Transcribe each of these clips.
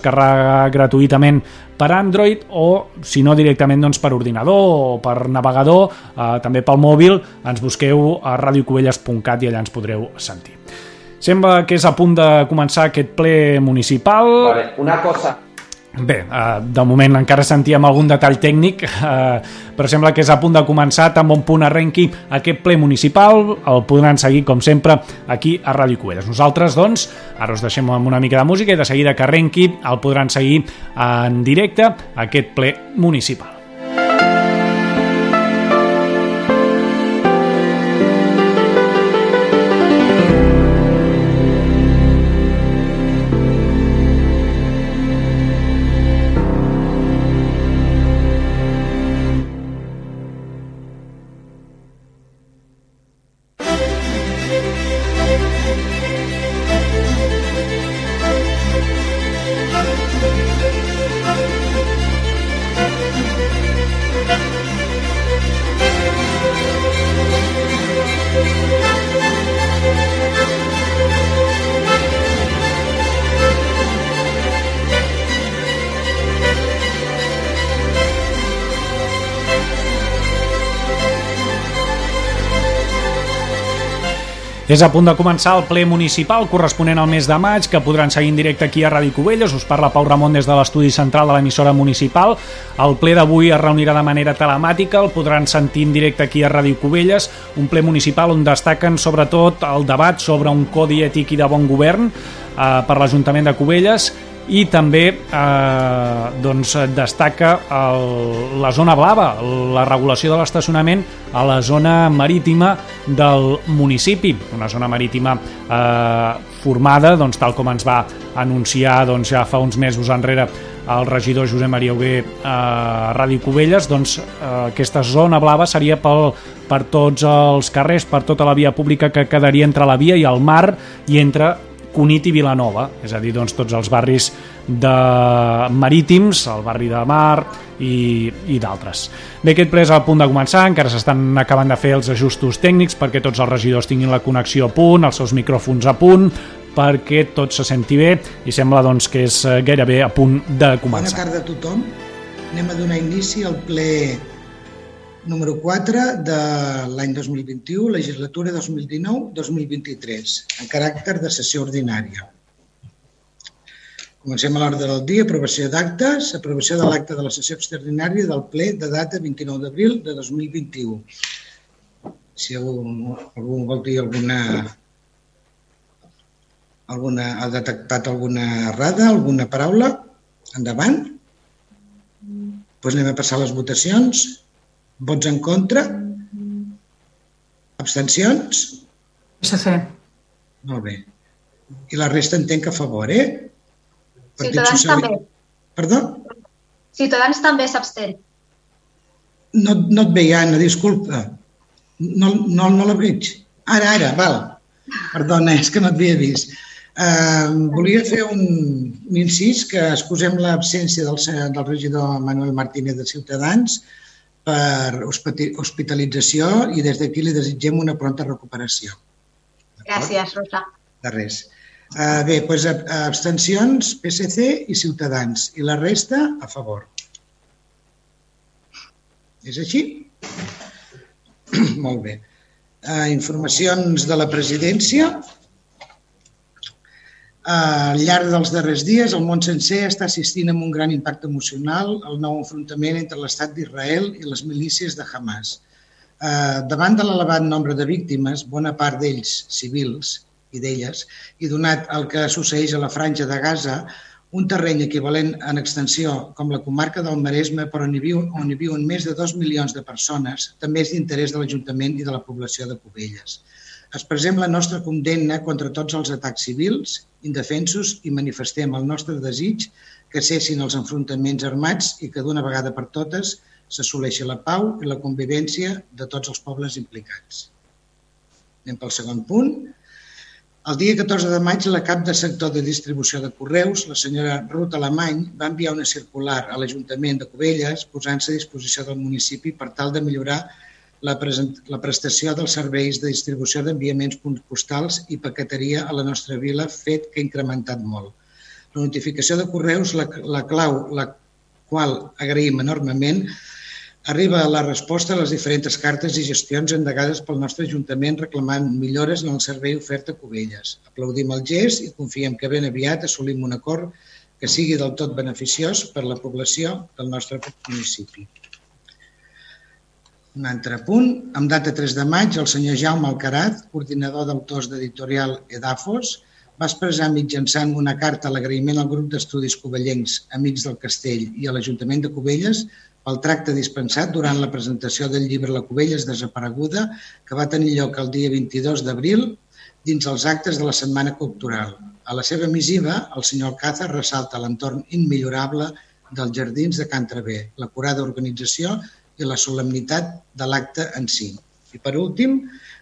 descarregar gratuïtament per Android o, si no, directament doncs, per ordinador o per navegador, eh, també pel mòbil, ens busqueu a radiocovelles.cat i allà ens podreu sentir. Sembla que és a punt de començar aquest ple municipal. Vale, una cosa, Bé, eh, de moment encara sentíem algun detall tècnic, eh, però sembla que és a punt de començar, tan bon punt arrenqui aquest ple municipal, el podran seguir, com sempre, aquí a Ràdio Cubelles. Nosaltres, doncs, ara us deixem amb una mica de música i de seguida que arrenqui el podran seguir en directe aquest ple municipal. És a punt de començar el ple municipal corresponent al mes de maig, que podran seguir en directe aquí a Ràdio Cubelles. Us parla Pau Ramon des de l'estudi central de l'emissora municipal. El ple d'avui es reunirà de manera telemàtica, el podran sentir en directe aquí a Ràdio Cubelles, un ple municipal on destaquen sobretot el debat sobre un codi ètic i de bon govern eh, per l'Ajuntament de Cubelles i també eh, doncs destaca el, la zona blava, la regulació de l'estacionament a la zona marítima del municipi, una zona marítima eh, formada, doncs, tal com ens va anunciar doncs, ja fa uns mesos enrere el regidor Josep Maria Hugué a Ràdio Cubelles, doncs eh, aquesta zona blava seria pel, per tots els carrers, per tota la via pública que quedaria entre la via i el mar i entre Cunit i Vilanova, és a dir, doncs, tots els barris de marítims, el barri de Mar i, i d'altres. Bé, aquest ple és a punt de començar, encara s'estan acabant de fer els ajustos tècnics perquè tots els regidors tinguin la connexió a punt, els seus micròfons a punt, perquè tot se senti bé i sembla doncs, que és gairebé a punt de començar. Bona tarda a tothom. Anem a donar inici al ple número 4 de l'any 2021, legislatura 2019-2023, en caràcter de sessió ordinària. Comencem a l'ordre del dia, aprovació d'actes, aprovació de l'acte de la sessió extraordinària del ple de data 29 d'abril de 2021. Si algú, algú vol dir alguna, alguna, ha detectat alguna errada, alguna paraula, endavant. Doncs pues anem a passar les votacions. Vots en contra? Abstencions? PSC. Molt bé. I la resta entenc que a favor, eh? Partit Ciutadans Socialista- també. Perdó? Ciutadans també s'abstén. No, no et veia, Anna, disculpa. No, no, no la veig. Ara, ara, val. Perdona, és que no et havia vist. Uh, volia fer un, un incís que excusem l'absència del, del regidor Manuel Martínez de Ciutadans per hospitalització i des d'aquí li desitgem una pronta recuperació. Gràcies, Rosa. De res. Uh, bé, doncs ab- abstencions, PSC i Ciutadans. I la resta, a favor. És així? Molt bé. Uh, informacions de la presidència. Al llarg dels darrers dies, el món sencer està assistint amb un gran impacte emocional al nou enfrontament entre l'estat d'Israel i les milícies de Hamas. Uh, davant de l'elevat nombre de víctimes, bona part d'ells civils i d'elles, i donat el que succeeix a la franja de Gaza, un terreny equivalent en extensió com la comarca del Maresme, però on hi, viu, on hi viuen més de dos milions de persones, també és d'interès de l'Ajuntament i de la població de Cubelles. Expressem la nostra condemna contra tots els atacs civils, indefensos i manifestem el nostre desig que cessin els enfrontaments armats i que d'una vegada per totes s'assoleixi la pau i la convivència de tots els pobles implicats. Anem pel segon punt. El dia 14 de maig, la cap de sector de distribució de correus, la senyora Ruth Alemany, va enviar una circular a l'Ajuntament de Cubelles posant-se a disposició del municipi per tal de millorar la, la prestació dels serveis de distribució d'enviaments postals i paqueteria a la nostra vila, fet que ha incrementat molt. La notificació de correus, la, la clau, la qual agraïm enormement, arriba a la resposta a les diferents cartes i gestions endegades pel nostre Ajuntament reclamant millores en el servei ofert a Cubelles. Aplaudim el gest i confiem que ben aviat assolim un acord que sigui del tot beneficiós per a la població del nostre municipi. Un altre punt, amb data 3 de maig, el senyor Jaume Alcaraz, coordinador d'autors d'editorial Edafos, va expressar mitjançant una carta l'agraïment al grup d'estudis covellencs Amics del Castell i a l'Ajuntament de Cubelles pel tracte dispensat durant la presentació del llibre La Cubelles desapareguda, que va tenir lloc el dia 22 d'abril dins els actes de la Setmana Cultural. A la seva missiva, el senyor Alcázar ressalta l'entorn immillorable dels jardins de Can Travé, la curada organització i la solemnitat de l'acte en si. I per últim,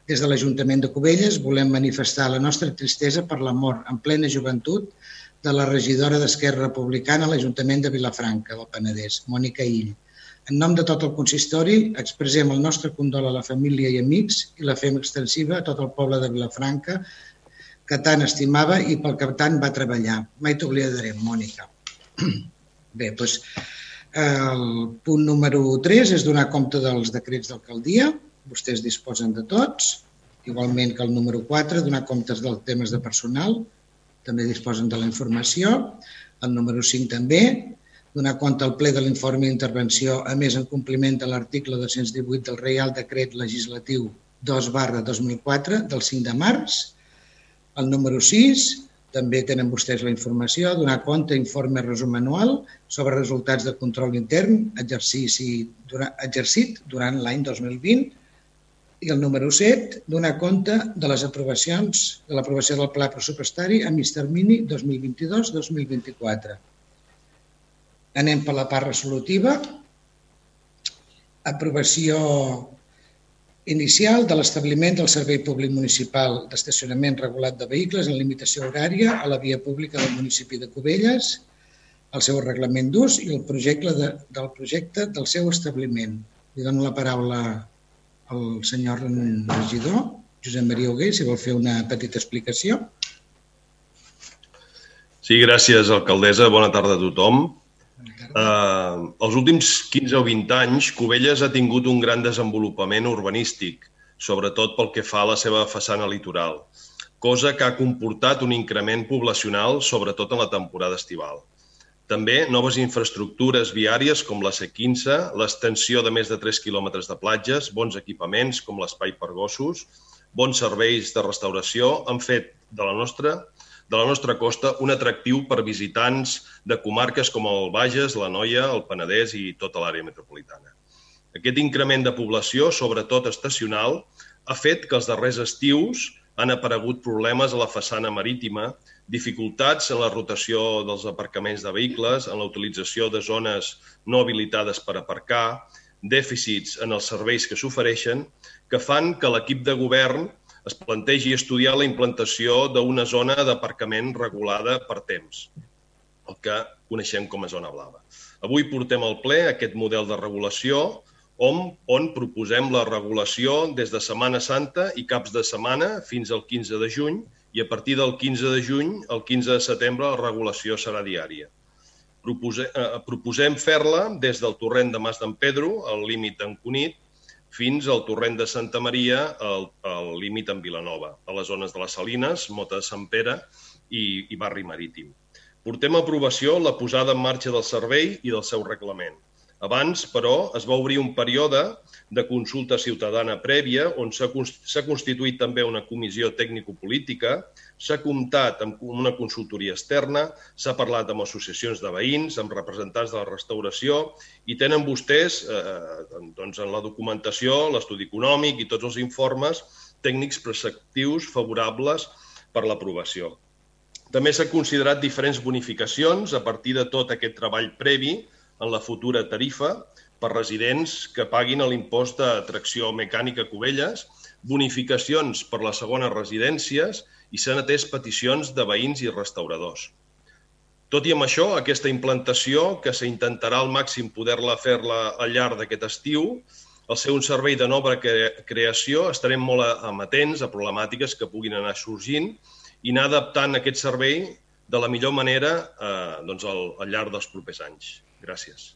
des de l'Ajuntament de Cubelles volem manifestar la nostra tristesa per la mort en plena joventut de la regidora d'Esquerra Republicana a l'Ajuntament de Vilafranca del Penedès, Mònica Ill. En nom de tot el consistori, expressem el nostre condol a la família i amics i la fem extensiva a tot el poble de Vilafranca que tant estimava i pel que tant va treballar. Mai t'oblidarem, Mònica. Bé, doncs, el punt número 3 és donar compte dels decrets d'alcaldia. Vostès disposen de tots. Igualment que el número 4, donar comptes dels temes de personal. També disposen de la informació. El número 5 també. Donar compte al ple de l'informe d'intervenció, a més en compliment de l'article 218 del Reial Decret Legislatiu 2 barra 2004 del 5 de març. El número 6, també tenen vostès la informació, donar compte, informe resum anual sobre resultats de control intern exercici, exercit durant l'any 2020 i el número 7, donar compte de les aprovacions, de l'aprovació del pla pressupostari a mig termini 2022-2024. Anem per la part resolutiva. Aprovació inicial de l'establiment del Servei Públic Municipal d'Estacionament Regulat de Vehicles en limitació horària a la via pública del municipi de Cubelles, el seu reglament d'ús i el projecte, de, del projecte del seu establiment. Li dono la paraula al senyor regidor, Josep Maria Hugué, si vol fer una petita explicació. Sí, gràcies, alcaldessa. Bona tarda a tothom. Eh, els últims 15 o 20 anys, Cubelles ha tingut un gran desenvolupament urbanístic, sobretot pel que fa a la seva façana litoral, cosa que ha comportat un increment poblacional, sobretot en la temporada estival. També noves infraestructures viàries com la C15, l'extensió de més de 3 quilòmetres de platges, bons equipaments com l'espai per gossos, bons serveis de restauració han fet de la nostra de la nostra costa un atractiu per visitants de comarques com el Bages, la Noia, el Penedès i tota l'àrea metropolitana. Aquest increment de població, sobretot estacional, ha fet que els darrers estius han aparegut problemes a la façana marítima, dificultats en la rotació dels aparcaments de vehicles, en la utilització de zones no habilitades per aparcar, dèficits en els serveis que s'ofereixen, que fan que l'equip de govern es plantegi estudiar la implantació d'una zona d'aparcament regulada per temps, el que coneixem com a zona blava. Avui portem al ple aquest model de regulació on, on proposem la regulació des de Setmana Santa i caps de setmana fins al 15 de juny i a partir del 15 de juny al 15 de setembre la regulació serà diària. Eh, proposem fer-la des del torrent de Mas d'en Pedro, al límit d'en Cunit, fins al torrent de Santa Maria, al, al límit amb Vilanova, a les zones de les Salines, Mota de Sant Pere i, i Barri Marítim. Portem a aprovació la posada en marxa del servei i del seu reglament. Abans, però, es va obrir un període de consulta ciutadana prèvia on s'ha constituït també una comissió tècnico-política, s'ha comptat amb una consultoria externa, s'ha parlat amb associacions de veïns, amb representants de la restauració i tenen vostès eh, doncs en la documentació, l'estudi econòmic i tots els informes tècnics preceptius favorables per l'aprovació. També s'ha considerat diferents bonificacions a partir de tot aquest treball previ en la futura tarifa per residents que paguin l'impost d'atracció mecànica Cubelles, bonificacions per les segones residències i s'han atès peticions de veïns i restauradors. Tot i amb això, aquesta implantació, que s'intentarà al màxim poder-la fer-la al llarg d'aquest estiu, al ser un servei de nova creació, estarem molt amatents a problemàtiques que puguin anar sorgint i anar adaptant aquest servei de la millor manera eh, doncs al, al llarg dels propers anys. Gràcies.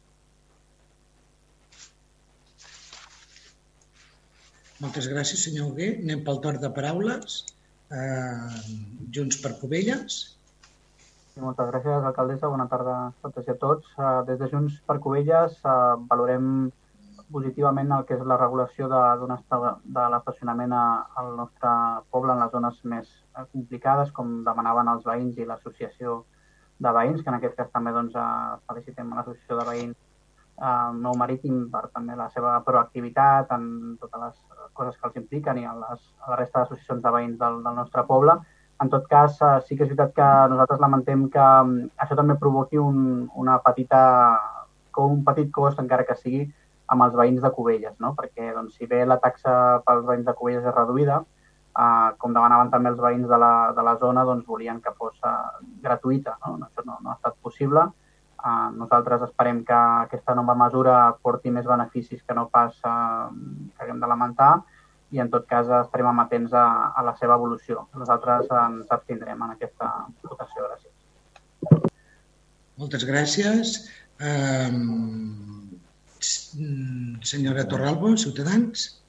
Moltes gràcies, senyor Hugué. Anem pel torn de paraules. Eh, Junts per Covelles. Moltes gràcies, alcaldessa. Bona tarda a totes i a tots. Eh, des de Junts per Covelles eh, valorem positivament el que és la regulació de, de l'estacionament al nostre poble en les zones més eh, complicades, com demanaven els veïns i l'associació de veïns, que en aquest cas també doncs, felicitem l'associació de veïns eh, Nou Marítim per també la seva proactivitat en totes les coses que els impliquen i a, les, a la resta d'associacions de veïns del, del nostre poble. En tot cas, eh, sí que és veritat que nosaltres lamentem que um, això també provoqui un, una petita, com un petit cost, encara que sigui, amb els veïns de Cubelles, no? perquè doncs, si bé la taxa pels veïns de Cubelles és reduïda, eh, com demanaven també els veïns de la, de la zona, doncs volien que fos uh, gratuïta. No? Això no, no ha estat possible. Uh, nosaltres esperem que aquesta nova mesura porti més beneficis que no pas uh, que haguem de lamentar i en tot cas estarem amatents a, a la seva evolució. Nosaltres ens abstindrem en aquesta votació. Gràcies. Moltes gràcies. Um, senyora Torralbo, Ciutadans.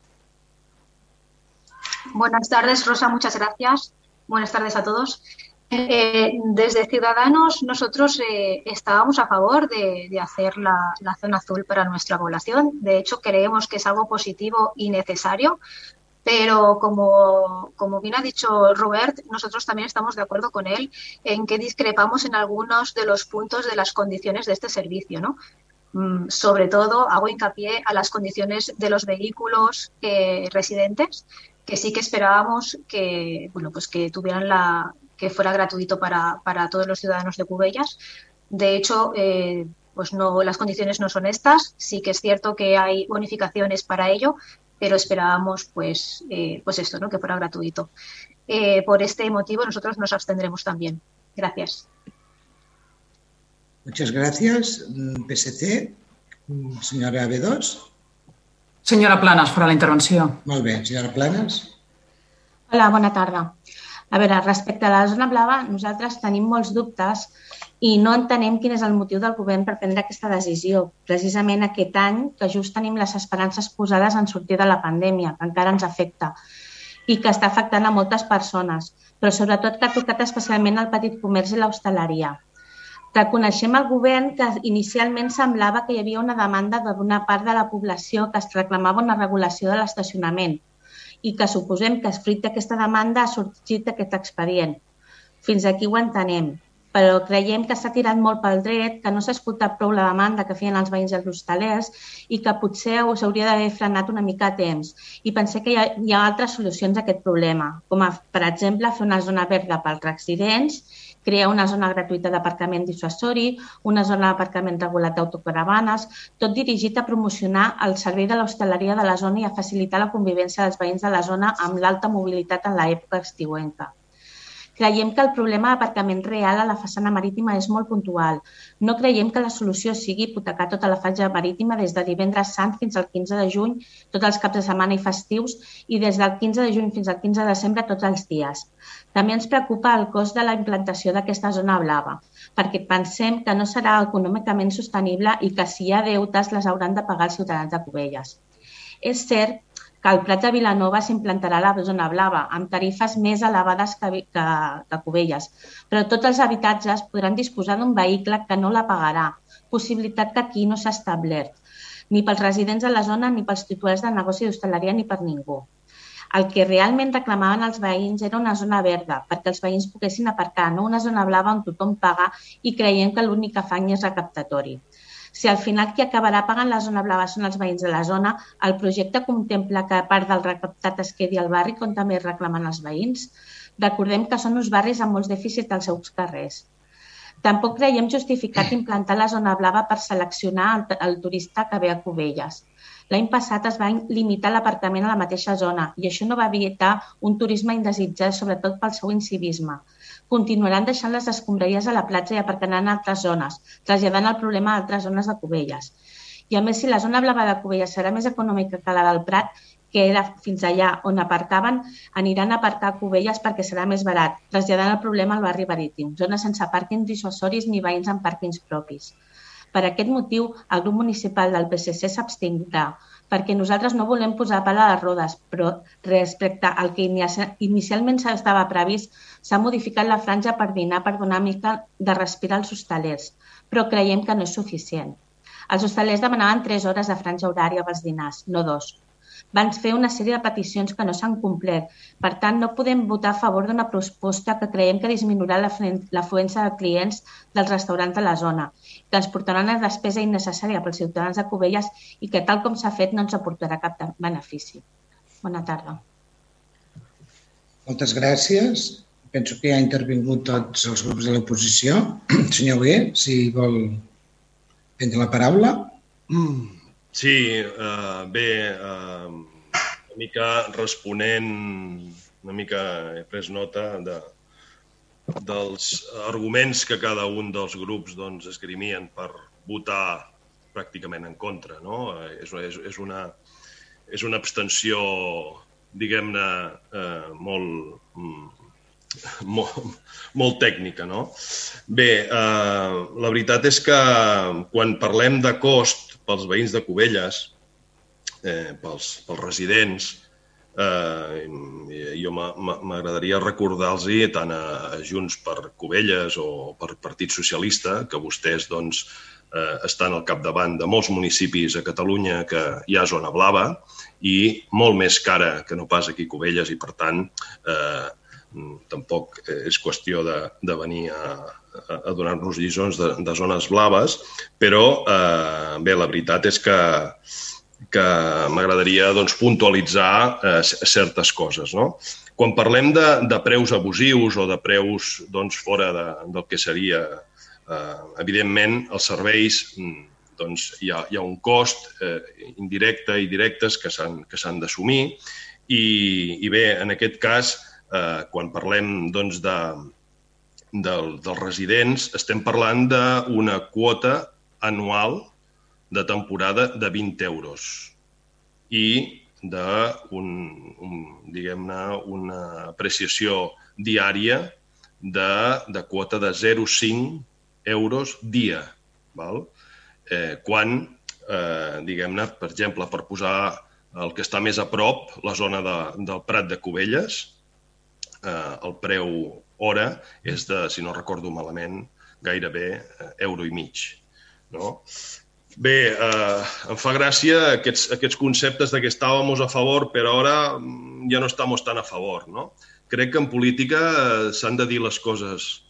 Buenas tardes, Rosa, muchas gracias. Buenas tardes a todos. Eh, desde Ciudadanos, nosotros eh, estábamos a favor de, hacer la, la, zona azul para nuestra población. De hecho, creemos que es algo positivo y necesario. Pero como, como bien ha dicho Robert, nosotros también estamos de acuerdo con él en que discrepamos en algunos de los puntos de las condiciones de este servicio, ¿no? Mm, sobre todo hago hincapié a las condiciones de los vehículos eh, residentes, que sí que esperábamos que, bueno, pues que tuvieran la, que fuera gratuito para, para todos los ciudadanos de Cubellas. De hecho, eh, pues no, las condiciones no son estas. Sí que es cierto que hay bonificaciones para ello, pero esperábamos pues, eh, pues esto, ¿no? que fuera gratuito. Eh, por este motivo nosotros nos abstendremos también. Gracias. Muchas gracias. PSC, senyora B2. Senyora Planes, farà la intervenció. Molt bé, senyora Planes. Hola, bona tarda. A veure, respecte a la zona blava, nosaltres tenim molts dubtes i no entenem quin és el motiu del govern per prendre aquesta decisió. Precisament aquest any, que just tenim les esperances posades en sortir de la pandèmia, que encara ens afecta i que està afectant a moltes persones, però sobretot que ha tocat especialment el petit comerç i l'hostaleria. Reconeixem al govern que inicialment semblava que hi havia una demanda d'una part de la població que es reclamava una regulació de l'estacionament i que suposem que fruit d'aquesta demanda ha sorgit aquest expedient. Fins aquí ho entenem, però creiem que s'ha tirat molt pel dret, que no s'ha escoltat prou la demanda que feien els veïns i els hostalers i que potser s'hauria d'haver frenat una mica a temps. I pensé que hi ha, hi ha altres solucions a aquest problema, com a, per exemple fer una zona verda pels residents, crear una zona gratuïta d'aparcament dissuasori, una zona d'aparcament regulat d'autocaravanes, tot dirigit a promocionar el servei de l'hostaleria de la zona i a facilitar la convivència dels veïns de la zona amb l'alta mobilitat en l'època estiuenca. Creiem que el problema d'aparcament real a la façana marítima és molt puntual. No creiem que la solució sigui hipotecar tota la fatxa marítima des de divendres sant fins al 15 de juny, tots els caps de setmana i festius, i des del 15 de juny fins al 15 de desembre tots els dies. També ens preocupa el cost de la implantació d'aquesta zona blava, perquè pensem que no serà econòmicament sostenible i que si hi ha deutes les hauran de pagar els ciutadans de Cubelles. És cert que al Prat de Vilanova s'implantarà la zona blava, amb tarifes més elevades que, que, que Cubelles, però tots els habitatges podran disposar d'un vehicle que no la pagarà, possibilitat que aquí no s'ha establert, ni pels residents de la zona, ni pels titulars de negoci d'hostaleria, ni per ningú. El que realment reclamaven els veïns era una zona verda, perquè els veïns poguessin aparcar, no una zona blava on tothom paga i creiem que l'únic afany és recaptatori. Si al final qui acabarà pagant la zona blava són els veïns de la zona, el projecte contempla que part del recaptat es quedi al barri, com també reclamen els veïns. Recordem que són uns barris amb molts dèficits als seus carrers. Tampoc creiem justificat implantar la zona blava per seleccionar el, el turista que ve a Cubelles. L'any passat es va limitar l'aparcament a la mateixa zona i això no va evitar un turisme indesitjat, sobretot pel seu incivisme continuaran deixant les escombraries a la platja i aparcaran en altres zones, traslladant el problema a altres zones de Cubelles. I a més, si la zona blava de Cubelles serà més econòmica que la del Prat, que era fins allà on aparcaven, aniran a aparcar a Cubelles perquè serà més barat, traslladant el problema al barri marítim, zones sense pàrquings dissuasoris ni veïns amb pàrquings propis. Per aquest motiu, el grup municipal del PSC s'abstindrà, perquè nosaltres no volem posar pal a les rodes, però respecte al que inicialment estava previst, s'ha modificat la franja per dinar per donar mica de respirar als hostalers, però creiem que no és suficient. Els hostalers demanaven 3 hores de franja horària pels dinars, no dos van fer una sèrie de peticions que no s'han complert. Per tant, no podem votar a favor d'una proposta que creiem que disminuirà l'afluència de clients dels restaurants de la zona, que ens portarà una despesa innecessària pels ciutadans de Cubelles i que, tal com s'ha fet, no ens aportarà cap benefici. Bona tarda. Moltes gràcies. Penso que ja ha intervingut tots els grups de l'oposició. Senyor Gué, si vol prendre la paraula. Mm. Sí, uh, bé, uh, una mica responent, una mica he pres nota de, dels arguments que cada un dels grups doncs, esgrimien per votar pràcticament en contra. No? És, és, és, una, és una abstenció, diguem-ne, eh, molt, mm, molt, molt tècnica. No? Bé, eh, la veritat és que quan parlem de cost pels veïns de Cubelles, eh, pels, pels residents, eh, jo m'agradaria recordar-los tant a Junts per Cubelles o per Partit Socialista, que vostès doncs, eh, estan al capdavant de molts municipis a Catalunya que hi ha zona blava i molt més cara que no pas aquí Cubelles i, per tant, eh, tampoc és qüestió de, de venir a, a donar-nos lliçons de, de zones blaves, però eh, bé, la veritat és que, que m'agradaria doncs, puntualitzar eh, certes coses. No? Quan parlem de, de preus abusius o de preus doncs, fora de, del que seria, eh, evidentment, els serveis mm, doncs, hi, ha, hi ha un cost eh, indirecte i directes que s'han d'assumir i, i bé, en aquest cas, eh, quan parlem doncs, de, del, dels residents, estem parlant d'una quota anual de temporada de 20 euros i d'un, un, diguem-ne, una apreciació diària de, de quota de 0,5 euros dia. Val? Eh, quan, eh, diguem-ne, per exemple, per posar el que està més a prop, la zona de, del Prat de Cubelles, eh, el preu hora és de, si no recordo malament, gairebé eh, euro i mig. No? Bé, eh, em fa gràcia aquests, aquests conceptes de que estàvem a favor, però ara mm, ja no estem tan a favor. No? Crec que en política eh, s'han de dir les coses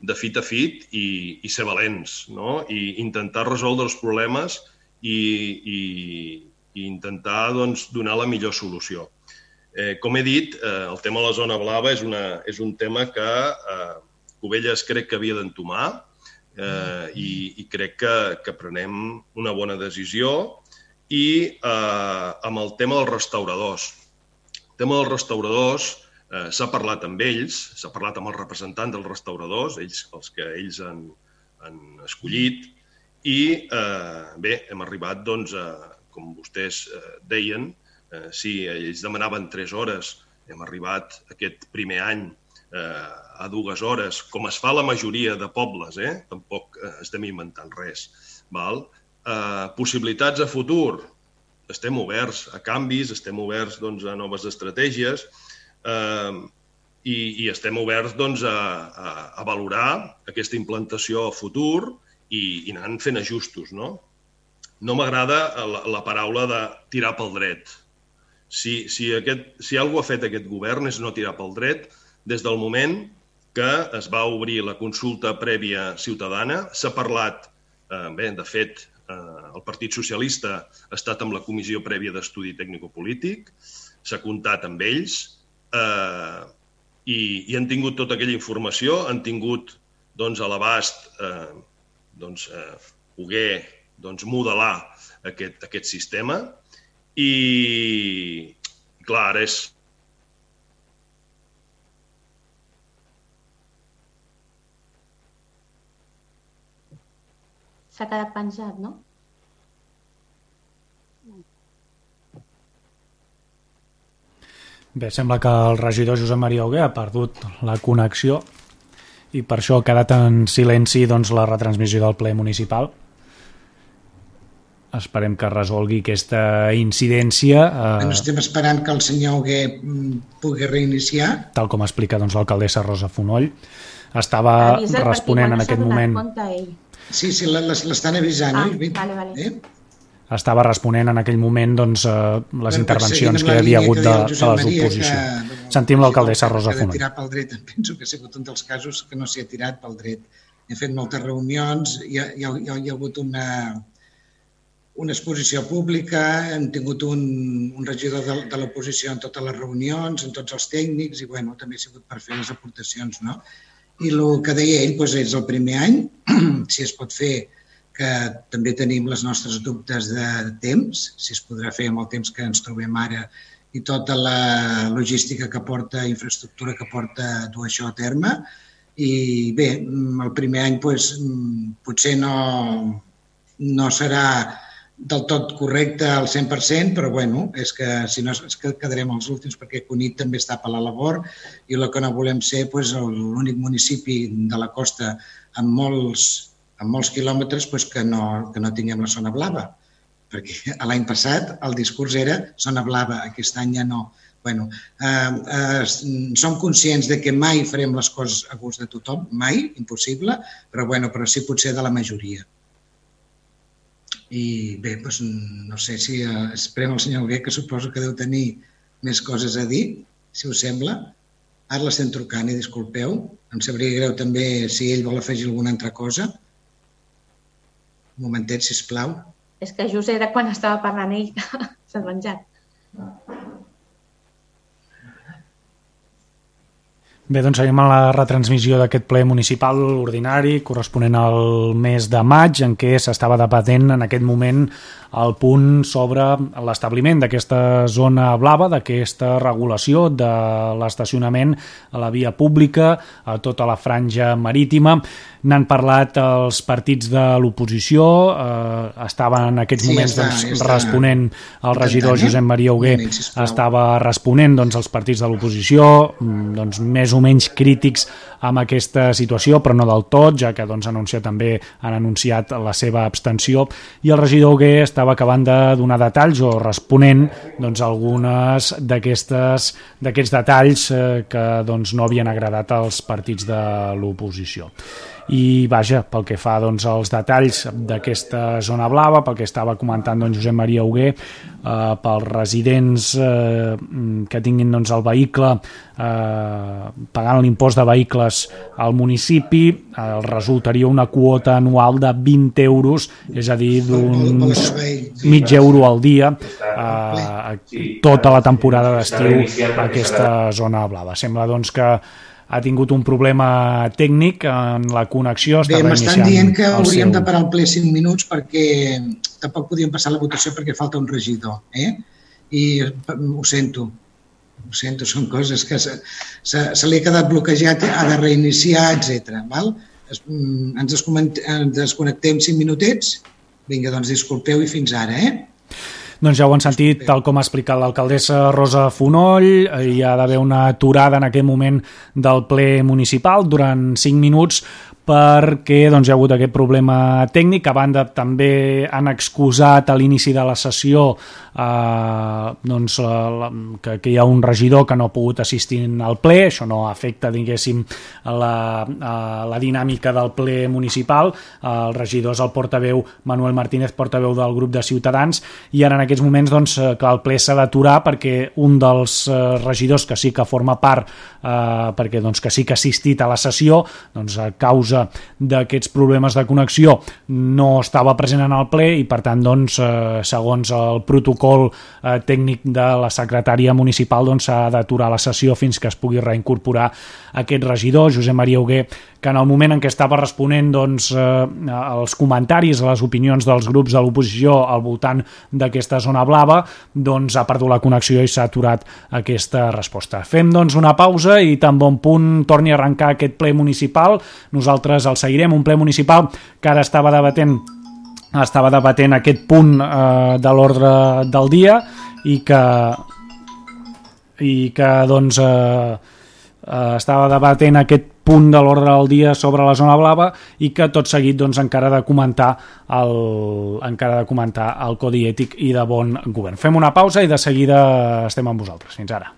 de fit a fit i, i ser valents, no? i intentar resoldre els problemes i, i, i intentar doncs, donar la millor solució. Eh, com he dit, eh, el tema de la zona blava és, una, és un tema que eh, Covelles crec que havia d'entomar eh, i, i crec que, que prenem una bona decisió i eh, amb el tema dels restauradors. El tema dels restauradors eh, s'ha parlat amb ells, s'ha parlat amb els representants dels restauradors, ells, els que ells han, han escollit, i eh, bé, hem arribat, doncs, a, com vostès eh, deien, sí, ells demanaven tres hores, hem arribat aquest primer any eh, a dues hores, com es fa la majoria de pobles, eh? tampoc eh, estem inventant res. Val? Eh, possibilitats a futur, estem oberts a canvis, estem oberts doncs, a noves estratègies eh, i, i estem oberts doncs, a, a, a valorar aquesta implantació a futur i, i anant fent ajustos. No, no m'agrada la, la paraula de tirar pel dret si, si, aquest, si alguna ha fet aquest govern és no tirar pel dret des del moment que es va obrir la consulta prèvia ciutadana. S'ha parlat, eh, bé, de fet, eh, el Partit Socialista ha estat amb la comissió prèvia d'estudi tècnico-polític, s'ha comptat amb ells eh, i, i han tingut tota aquella informació, han tingut doncs, a l'abast eh, doncs, eh, poder doncs, modelar aquest, aquest sistema i, clar, ara és S'ha quedat penjat, no? Bé, sembla que el regidor Josep Maria Hugué ha perdut la connexió i per això ha quedat en silenci doncs, la retransmissió del ple municipal. Esperem que resolgui aquesta incidència. Eh... Bueno, estem esperant que el senyor Hugué mm, pugui reiniciar. Tal com explica doncs, l'alcaldessa Rosa Fonoll. Estava responent en aquest moment... Sí, sí, l'estan avisant. Ah, eh? vale, vale. Eh? estava responent en aquell moment doncs, eh, les bueno, intervencions que hi havia hagut de, de les oposicions. Sentim l'alcaldessa Rosa Fonoll. Tirar pel dret, penso que ha sigut un dels casos que no s'hi ha tirat pel dret. He fet moltes reunions, hi ha, hi ha, hi ha hagut una, una exposició pública, hem tingut un, un regidor de, de l'oposició en totes les reunions, en tots els tècnics, i bueno, també ha sigut per fer les aportacions. No? I el que deia ell doncs, és el primer any, si es pot fer que també tenim les nostres dubtes de temps, si es podrà fer amb el temps que ens trobem ara i tota la logística que porta, infraestructura que porta dur això a terme. I bé, el primer any pues, potser no, no serà del tot correcte al 100%, però bueno, és que si no és que quedarem els últims perquè Cunit també està per la labor i el que no volem ser pues, l'únic municipi de la costa amb molts en molts quilòmetres doncs, que, no, que no tinguem la zona blava, perquè l'any passat el discurs era zona blava, aquest any ja no. Bueno, eh, eh, som conscients de que mai farem les coses a gust de tothom, mai, impossible, però, bueno, però sí potser de la majoria. I bé, doncs, no sé si eh, esperem el senyor Alguer, que suposo que deu tenir més coses a dir, si us sembla. Ara l'estem trucant i disculpeu. Em sabria greu també si ell vol afegir alguna altra cosa. Un momentet, sisplau. És que just era quan estava parlant ell que s'ha venjat. Bé, doncs seguim a la retransmissió d'aquest ple municipal ordinari corresponent al mes de maig en què s'estava debatent en aquest moment el punt sobre l'establiment d'aquesta zona blava, d'aquesta regulació de l'estacionament a la via pública, a tota la franja marítima. N'han parlat els partits de l'oposició, eh, estaven en aquests sí, moments està, doncs, està responent el regidor Josep Maria Hugué, estava responent doncs, els partits de l'oposició, mm, doncs, més o menys crítics amb aquesta situació, però no del tot, ja que doncs, anunciat també han anunciat la seva abstenció, i el regidor Hugué estava acabant de donar detalls o responent doncs, algunes d'aquests detalls eh, que doncs, no havien agradat als partits de l'oposició i vaja, pel que fa doncs, als detalls d'aquesta zona blava, pel que estava comentant doncs, Josep Maria Hugué, eh, pels residents eh, que tinguin doncs, el vehicle eh, pagant l'impost de vehicles al municipi, eh, resultaria una quota anual de 20 euros, és a dir, d'uns mig euro al dia eh, tota la temporada d'estiu aquesta zona blava. Sembla doncs que ha tingut un problema tècnic en la connexió. Bé, m'estan dient que hauríem seu... de parar el ple 5 minuts perquè tampoc podíem passar la votació perquè falta un regidor. Eh? I ho sento, ho sento, són coses que se, se, se li ha quedat bloquejat, ha de reiniciar, etc. Val? Es, mm, ens, ens desconnectem 5 minutets? Vinga, doncs disculpeu i fins ara, eh? Doncs ja ho han sentit, tal com ha explicat l'alcaldessa Rosa Fonoll, hi ha d'haver una aturada en aquest moment del ple municipal durant 5 minuts perquè doncs, hi ha hagut aquest problema tècnic. A banda, també han excusat a l'inici de la sessió eh, doncs, la, que, que hi ha un regidor que no ha pogut assistir al ple. Això no afecta, diguéssim, la, a la dinàmica del ple municipal. El regidor és el portaveu Manuel Martínez, portaveu del grup de Ciutadans, i ara en aquests moments doncs, que el ple s'ha d'aturar perquè un dels eh, regidors que sí que forma part, eh, perquè doncs, que sí que ha assistit a la sessió, doncs, a causa causa d'aquests problemes de connexió no estava present en el ple i per tant doncs, eh, segons el protocol eh, tècnic de la secretària municipal doncs, s'ha doncs, d'aturar la sessió fins que es pugui reincorporar aquest regidor, Josep Maria Hugué que en el moment en què estava responent doncs, eh, als comentaris, a les opinions dels grups de l'oposició al voltant d'aquesta zona blava, doncs ha perdut la connexió i s'ha aturat aquesta resposta. Fem doncs una pausa i tan bon punt torni a arrencar aquest ple municipal. Nosaltres el seguirem, un ple municipal que ara estava debatent estava debatent aquest punt eh, de l'ordre del dia i que i que doncs, eh, eh, estava debatent aquest punt de l'ordre del dia sobre la zona blava i que tot seguit doncs, encara de comentar el, encara de comentar el codi ètic i de bon govern. Fem una pausa i de seguida estem amb vosaltres. Fins ara.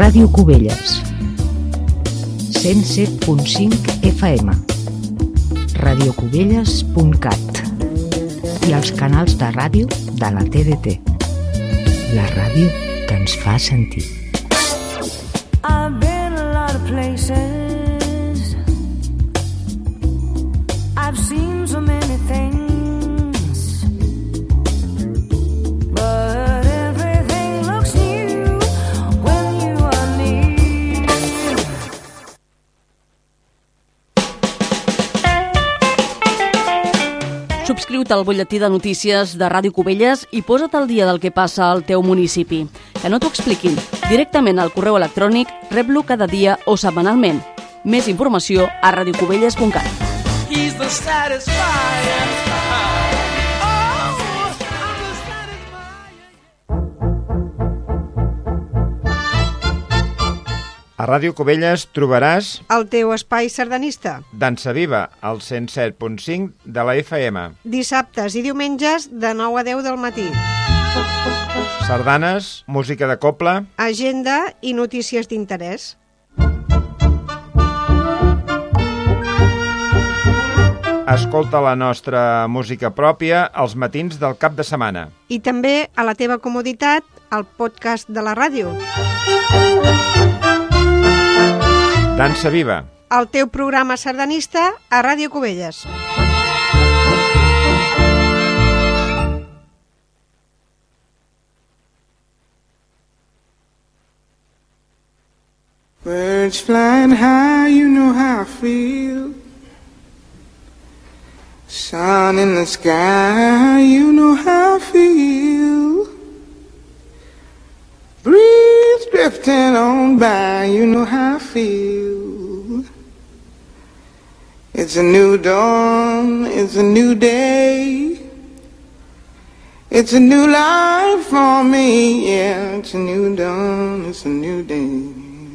Ràdio Cubelles 107.5 FM radiocubelles.cat i els canals de ràdio de la TDT. La ràdio que ens fa sentir. I've been a lot of places I've seen Subscriu-te al butlletí de notícies de Ràdio Cubelles i posa't al dia del que passa al teu municipi. Que no t'ho expliquin. Directament al correu electrònic, rep-lo cada dia o setmanalment. Més informació a radiocubelles.cat. He's the A Ràdio Cubelles trobaràs... El teu espai sardanista. Dansa Viva, al 107.5 de la FM. Dissabtes i diumenges de 9 a 10 del matí. Sardanes, música de coble... Agenda i notícies d'interès. Escolta la nostra música pròpia els matins del cap de setmana. I també, a la teva comoditat, el podcast de la ràdio. Dansa Viva. El teu programa sardanista a Ràdio Cubelles. Birds flying high, you know how I feel. Sun in the sky, you know how I feel. Breeze drifting on by, you know how I feel. It's a new dawn, it's a new day. It's a new life for me, yeah. It's a new dawn, it's a new day.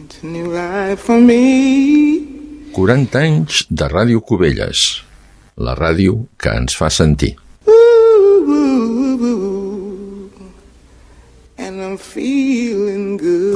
It's a new life for me. 40 anys de Ràdio Cubelles, la ràdio que ens fa sentir. I'm feeling good.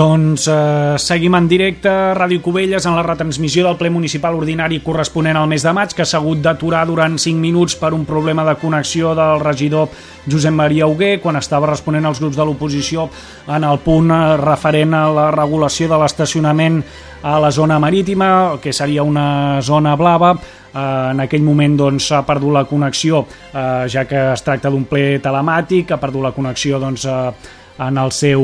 Doncs eh, seguim en directe a Ràdio Cubelles en la retransmissió del ple municipal ordinari corresponent al mes de maig que s'ha hagut d'aturar durant 5 minuts per un problema de connexió del regidor Josep Maria Huguer quan estava responent als grups de l'oposició en el punt eh, referent a la regulació de l'estacionament a la zona marítima, que seria una zona blava, eh, en aquell moment s'ha doncs, perdut la connexió, eh, ja que es tracta d'un ple telemàtic, ha perdut la connexió doncs, eh, en el seu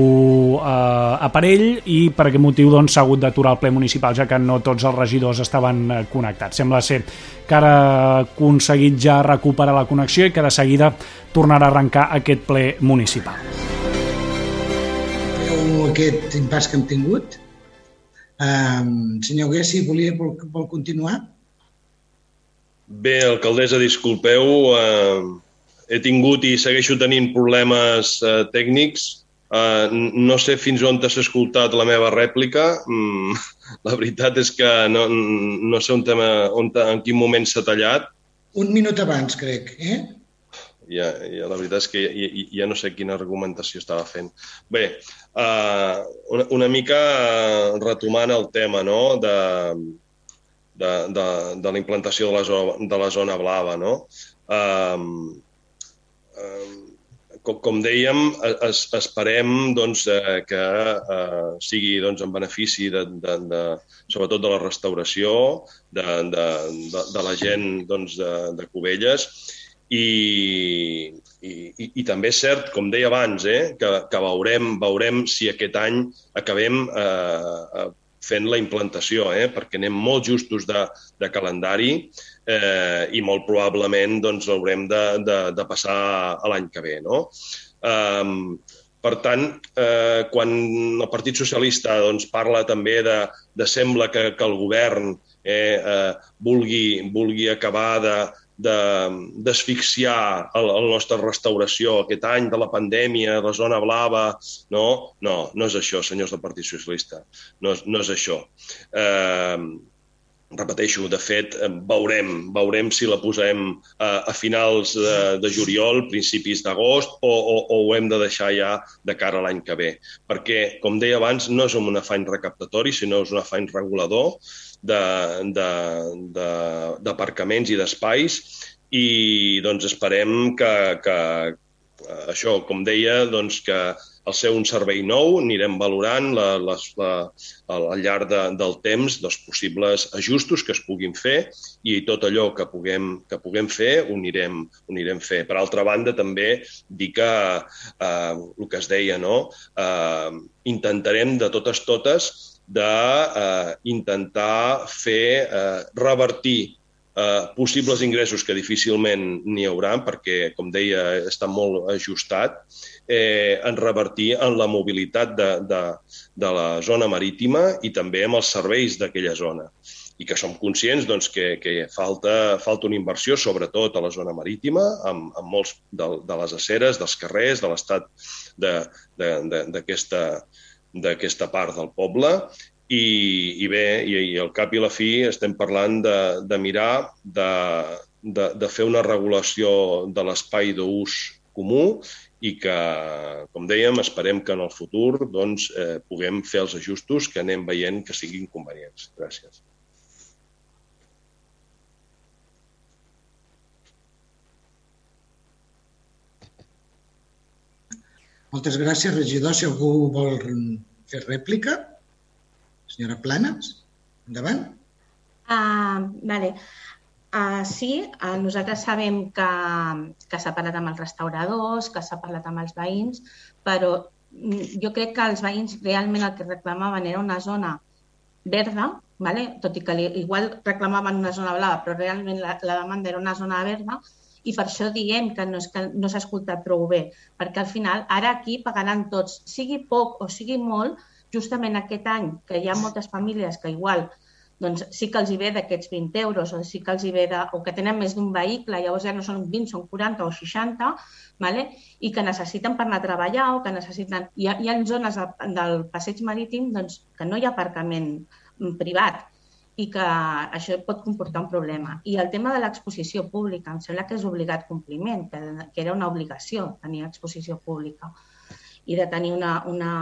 eh, aparell i per aquest motiu doncs, s'ha doncs, hagut d'aturar el ple municipal ja que no tots els regidors estaven eh, connectats. Sembla ser que ara ha aconseguit ja recuperar la connexió i que de seguida tornarà a arrencar aquest ple municipal. Veu aquest impàs que hem tingut? Um, senyor Guessi, volia, vol, vol continuar? Bé, alcaldessa, disculpeu, eh, he tingut i segueixo tenint problemes eh, tècnics Uh, no sé fins on t'has escoltat la meva rèplica. Mm, la veritat és que no, no sé on, tema, on en quin moment s'ha tallat. Un minut abans, crec, eh? Ja, ja, la veritat és que ja, ja no sé quina argumentació estava fent. Bé, uh, una, una mica retomant el tema no? de, de, de, de la implantació de la, zona, de la zona blava. No? Uh, uh, com, com dèiem, es, esperem doncs, eh, que eh, sigui doncs, en benefici de, de, de, sobretot de la restauració, de, de, de, de la gent doncs, de, de Cubelles. I, i, i, i també és cert, com deia abans, eh, que, que veurem, veurem si aquest any acabem eh, fent la implantació, eh? perquè anem molt justos de, de calendari eh, i molt probablement doncs, haurem de, de, de passar a l'any que ve. No? Um, per tant, eh, quan el Partit Socialista doncs, parla també de, de sembla que, que el govern eh, eh, vulgui, vulgui acabar de, d'asfixiar el nostra restauració aquest any de la pandèmia, la zona blava... No, no, no és això, senyors del Partit Socialista. No, no és això. Eh, repeteixo, de fet, veurem, veurem si la posem a, a finals de, de juliol, principis d'agost, o, o, o ho hem de deixar ja de cara a l'any que ve. Perquè, com deia abans, no és un afany recaptatori, sinó és un afany regulador d'aparcaments i d'espais i doncs esperem que, que això, com deia, doncs que al ser un servei nou anirem valorant la, les, la, al llarg de, del temps dels possibles ajustos que es puguin fer i tot allò que puguem, que puguem fer ho anirem, ho anirem fer. Per altra banda, també dir que eh, el que es deia, no? eh, intentarem de totes totes d'intentar eh, fer eh, revertir eh, possibles ingressos que difícilment n'hi haurà, perquè, com deia, està molt ajustat, eh, en revertir en la mobilitat de, de, de la zona marítima i també amb els serveis d'aquella zona. I que som conscients doncs, que, que falta, falta una inversió, sobretot a la zona marítima, amb, amb molts de, de les aceres, dels carrers, de l'estat d'aquesta part del poble, i, i bé, i, i al cap i la fi estem parlant de, de mirar de, de, de fer una regulació de l'espai d'ús comú i que, com dèiem, esperem que en el futur doncs, eh, puguem fer els ajustos que anem veient que siguin convenients. Gràcies. Moltes gràcies, regidor. Si algú vol fer rèplica. Senyora Planes, endavant. Uh, vale. Uh, sí, uh, nosaltres sabem que, que s'ha parlat amb els restauradors, que s'ha parlat amb els veïns, però mm, jo crec que els veïns realment el que reclamaven era una zona verda, vale? tot i que li, igual reclamaven una zona blava, però realment la, la demanda era una zona verda, i per això diem que no, és que no s'ha escoltat prou bé, perquè al final ara aquí pagaran tots, sigui poc o sigui molt, justament aquest any que hi ha moltes famílies que igual doncs sí que els hi ve d'aquests 20 euros o sí que els hi ve de, o que tenen més d'un vehicle, llavors ja no són 20, són 40 o 60, vale? i que necessiten per anar a treballar o que necessiten... Hi ha, hi ha zones de, del passeig marítim doncs, que no hi ha aparcament privat i que això pot comportar un problema. I el tema de l'exposició pública, em sembla que és obligat compliment, que, que era una obligació tenir exposició pública i de tenir una, una,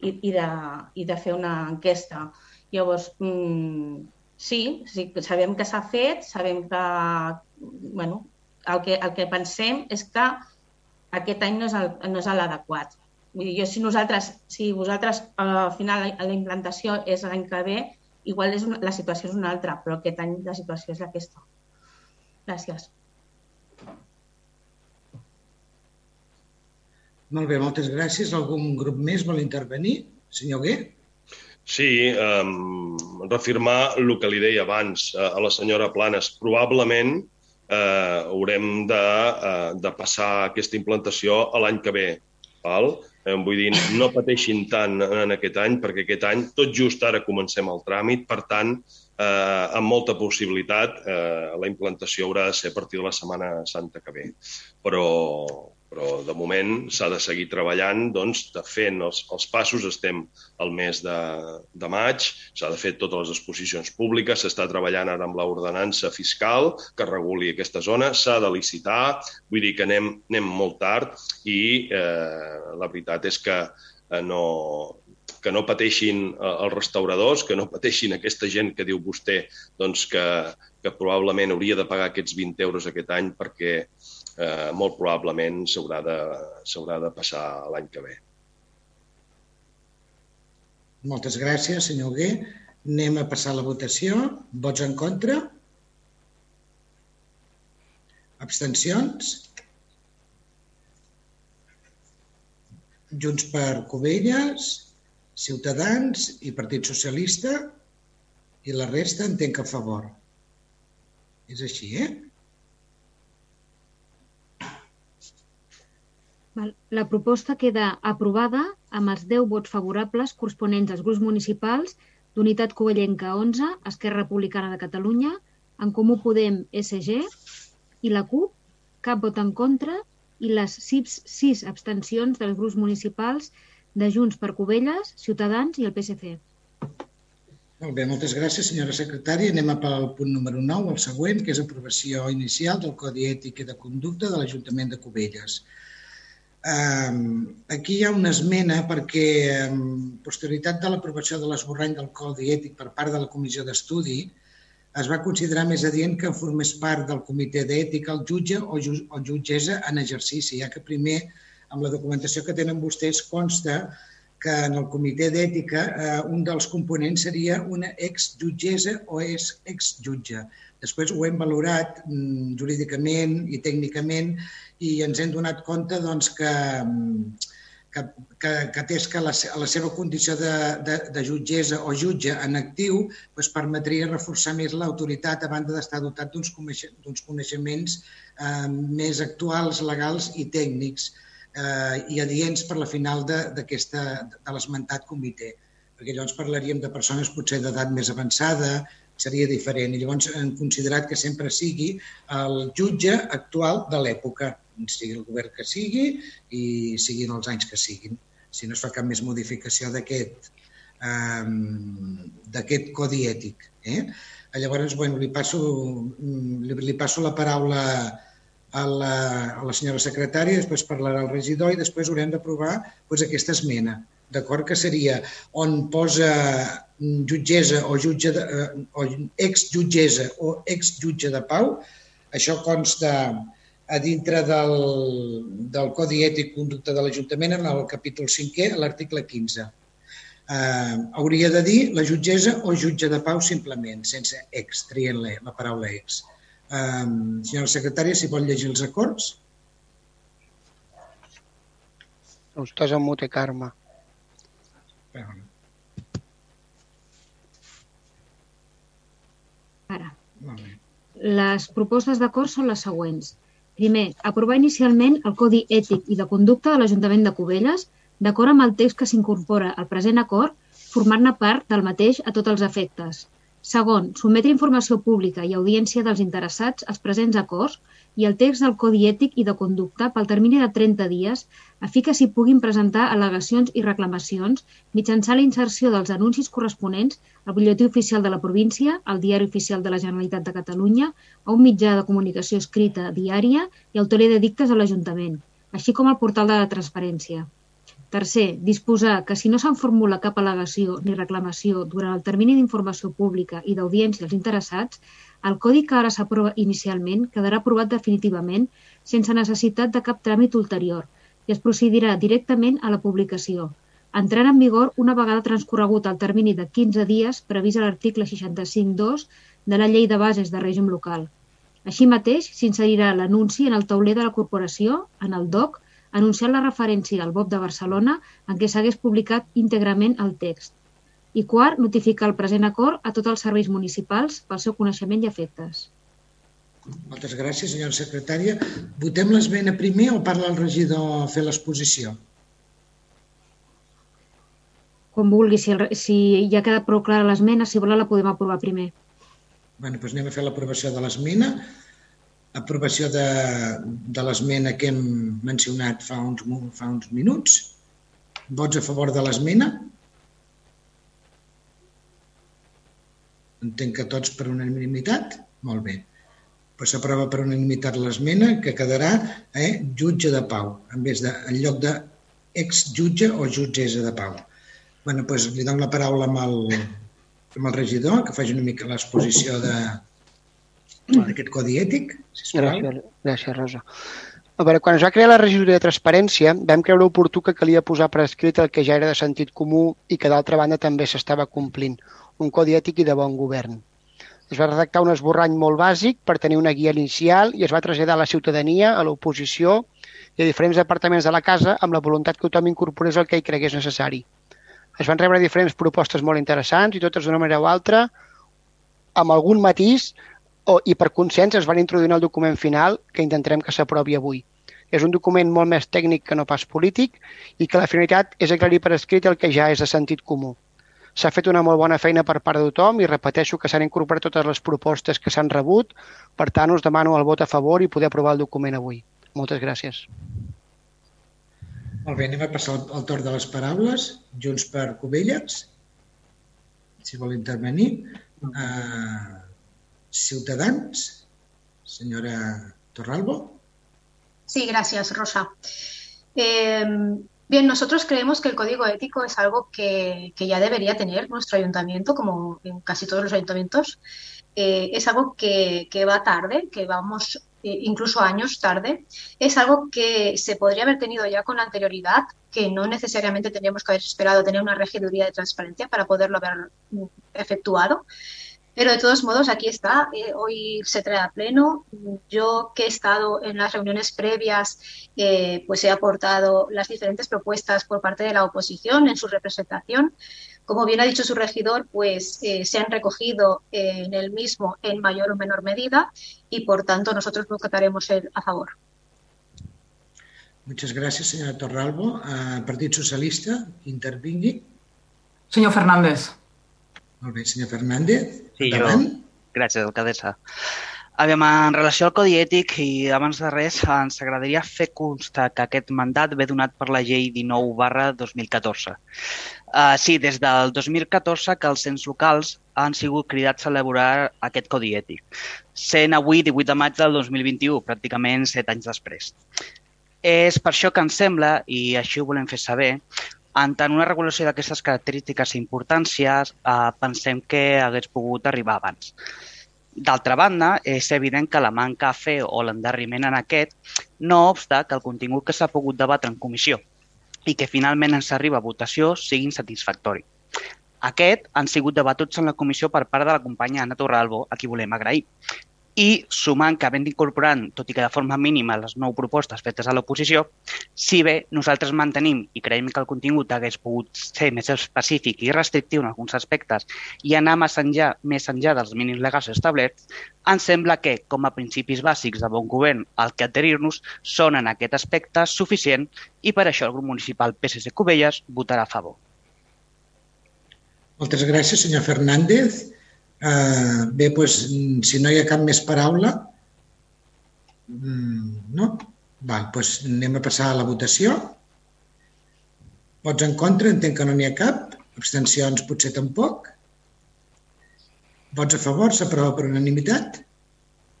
i, i, de, i de fer una enquesta Llavors, mmm, sí, sí, sabem que s'ha fet, sabem que, bueno, el que, el que pensem és que aquest any no és, el, no és l'adequat. Vull dir, jo, si nosaltres, si vosaltres al final la implantació és l'any que ve, igual és una, la situació és una altra, però aquest any la situació és aquesta. Gràcies. Molt bé, moltes gràcies. Algun grup més vol intervenir? Senyor Gué? Sí, um, reafirmar el que li deia abans uh, a la senyora Planes. Probablement uh, haurem de, uh, de passar aquesta implantació a l'any que ve. Val? Eh, vull dir, no pateixin tant en aquest any, perquè aquest any tot just ara comencem el tràmit, per tant, eh, amb molta possibilitat eh, la implantació haurà de ser a partir de la Setmana Santa que ve. Però, però de moment s'ha de seguir treballant, doncs, de fent els, els passos, estem al mes de, de maig, s'ha de fer totes les exposicions públiques, s'està treballant ara amb l'ordenança fiscal que reguli aquesta zona, s'ha de licitar, vull dir que anem, anem molt tard i eh, la veritat és que eh, no, que no pateixin eh, els restauradors, que no pateixin aquesta gent que diu vostè doncs que, que probablement hauria de pagar aquests 20 euros aquest any perquè eh, molt probablement s'haurà de, de passar l'any que ve. Moltes gràcies, senyor Gué. Anem a passar la votació. Vots en contra? Abstencions? Junts per Covelles, Ciutadans i Partit Socialista i la resta entenc a favor. És així, eh? La proposta queda aprovada amb els 10 vots favorables corresponents als grups municipals d'Unitat Covellenca 11, Esquerra Republicana de Catalunya, En Comú Podem SG i la CUP, cap vot en contra i les 6, 6 abstencions dels grups municipals de Junts per Covelles, Ciutadans i el PSC. Molt bé, moltes gràcies, senyora secretària. Anem a pel punt número 9, el següent, que és aprovació inicial del Codi Ètic i de Conducta de l'Ajuntament de Cubelles. Aquí hi ha una esmena perquè, en posterioritat de l'aprovació de l'esborrany del Codi Ètic per part de la Comissió d'Estudi, es va considerar més adient que formés part del comitè d'ètica el jutge o, ju o jutgessa en exercici, ja que primer, amb la documentació que tenen vostès, consta que en el comitè d'ètica eh, un dels components seria una exjutgessa o és exjutge. Després ho hem valorat mm, jurídicament i tècnicament i ens hem donat compte doncs, que, que, que, que atès que la, la seva condició de, de, de jutgessa o jutge en actiu doncs permetria reforçar més l'autoritat a banda d'estar dotat d'uns coneixements eh, més actuals, legals i tècnics eh, i adients per la final de, de l'esmentat comitè. Perquè llavors parlaríem de persones potser d'edat més avançada, seria diferent. I llavors hem considerat que sempre sigui el jutge actual de l'època, sigui el govern que sigui i siguin els anys que siguin. Si no es fa cap més modificació d'aquest um, d'aquest codi ètic. Eh? Llavors, bueno, li passo, li, li passo la paraula a la, a la senyora secretària, després parlarà el regidor i després haurem d'aprovar doncs, aquesta esmena d'acord? Que seria on posa jutgessa o, jutge de, eh, o ex-jutgessa o ex-jutge de pau, això consta a dintre del, del Codi Ètic Conducta de l'Ajuntament en el capítol 5è, a l'article 15. Eh, hauria de dir la jutgessa o jutge de pau simplement, sense ex, trient la, la paraula ex. Eh, senyora secretària, si vol llegir els acords. Estàs en mute, Carme. Ara. Les propostes d'acord són les següents. Primer, aprovar inicialment el Codi Ètic i de Conducta de l'Ajuntament de Cubelles, d'acord amb el text que s'incorpora al present acord, formant-ne part del mateix a tots els efectes. Segon, sometre informació pública i audiència dels interessats als presents acords i el text del Codi Ètic i de Conducta pel termini de 30 dies a fi que s'hi puguin presentar al·legacions i reclamacions mitjançant la inserció dels anuncis corresponents al butlletí oficial de la província, al diari oficial de la Generalitat de Catalunya, a un mitjà de comunicació escrita diària i al toler de dictes a l'Ajuntament, així com al portal de la transparència. Tercer, disposar que si no se'n formula cap al·legació ni reclamació durant el termini d'informació pública i d'audiència als interessats, el codi que ara s'aprova inicialment quedarà aprovat definitivament sense necessitat de cap tràmit ulterior i es procedirà directament a la publicació, entrant en vigor una vegada transcorregut el termini de 15 dies previst a l'article 65.2 de la Llei de Bases de Règim Local. Així mateix, s'inserirà l'anunci en el tauler de la corporació, en el DOC, anunciant la referència al BOP de Barcelona en què s'hagués publicat íntegrament el text. I quart, notificar el present acord a tots els serveis municipals pel seu coneixement i efectes. Moltes gràcies, senyora secretària. Votem l'esmena primer o parla el regidor a fer l'exposició? Com vulgui, si, el, si ja queda prou clara l'esmena, si vol la podem aprovar primer. Bé, doncs anem a fer l'aprovació de l'esmena. Aprovació de, de l'esmena que hem mencionat fa uns, fa uns minuts. Vots a favor de l'esmena? Entenc que tots per unanimitat? Molt bé. Pues s'aprova per unanimitat l'esmena que quedarà eh, jutge de pau, en, vez de, en lloc de ex-jutge o jutgessa de pau. bueno, pues, li dono la paraula amb el, amb el regidor, que faci una mica l'exposició d'aquest codi ètic. Gràcies, gràcies, Rosa. A veure, quan es va crear la regidoria de transparència, vam creure oportú que calia posar per escrit el que ja era de sentit comú i que d'altra banda també s'estava complint, un codi ètic i de bon govern. Es va redactar un esborrany molt bàsic per tenir una guia inicial i es va traslladar a la ciutadania, a l'oposició i a diferents departaments de la casa amb la voluntat que tothom incorporés el que hi cregués necessari. Es van rebre diferents propostes molt interessants i totes d'una manera o altra, amb algun matís o, i per consens es van introduir en el document final que intentarem que s'aprovi avui. És un document molt més tècnic que no pas polític i que la finalitat és aclarir per escrit el que ja és de sentit comú. S'ha fet una molt bona feina per part de tothom i repeteixo que s'han incorporat totes les propostes que s'han rebut. Per tant, us demano el vot a favor i poder aprovar el document avui. Moltes gràcies. Molt bé, anem a passar el, torn de les paraules. Junts per Covelles, si vol intervenir. Uh, Senyora Torralbo. Sí, gracias, Rosa. Eh, bien, nosotros creemos que el código ético es algo que, que, ya debería tener nuestro ayuntamiento, como en casi todos los ayuntamientos. Eh, es algo que, que, va tarde, que vamos eh, incluso años tarde, es algo que se podría haber tenido ya con anterioridad, que no necesariamente tendríamos que haber esperado tener una regiduría de transparencia para poderlo haber mm, efectuado. Pero de todos modos, aquí está. Eh, hoy se trae a pleno. Yo que he estado en las reuniones previas, eh, pues he aportado las diferentes propuestas por parte de la oposición en su representación. Como bien ha dicho su regidor, pues eh, se han recogido eh, en el mismo en mayor o menor medida y, por tanto, nosotros votaremos el, a favor. Muchas gracias, señora Torralbo. Uh, Partit Socialista, intervingui. Senyor Fernández. Molt bé, senyor Fernández. Sí, jo. Gràcies, alcaldessa. Aviam, en relació al Codi Ètic i abans de res, ens agradaria fer constar que aquest mandat ve donat per la llei 19 barra 2014. Uh, sí, des del 2014 que els ens locals han sigut cridats a elaborar aquest Codi Ètic, sent avui 18 de maig del 2021, pràcticament 7 anys després. És per això que ens sembla, i així ho volem fer saber, en tant una regulació d'aquestes característiques i importàncies, eh, pensem que hagués pogut arribar abans. D'altra banda, és evident que la manca a fer o l'endarriment en aquest no obsta que el contingut que s'ha pogut debatre en comissió i que finalment ens arriba a votació siguin satisfactori. Aquest han sigut debatuts en la comissió per part de la companya Anna Torralbo, a qui volem agrair i sumant que havent incorporant, tot i que de forma mínima, les nou propostes fetes a l'oposició, si bé nosaltres mantenim i creiem que el contingut hagués pogut ser més específic i restrictiu en alguns aspectes i anar més enllà, més enllà dels mínims legals establerts, ens sembla que, com a principis bàsics de bon govern al que adherir-nos, són en aquest aspecte suficient i per això el grup municipal PSC Cubelles votarà a favor. Moltes gràcies, senyor Fernández. Uh, bé, doncs, si no hi ha cap més paraula, mm, no? Val, doncs anem a passar a la votació. Vots en contra? Entenc que no n'hi ha cap. Abstencions potser tampoc. Vots a favor? S'aprova per unanimitat?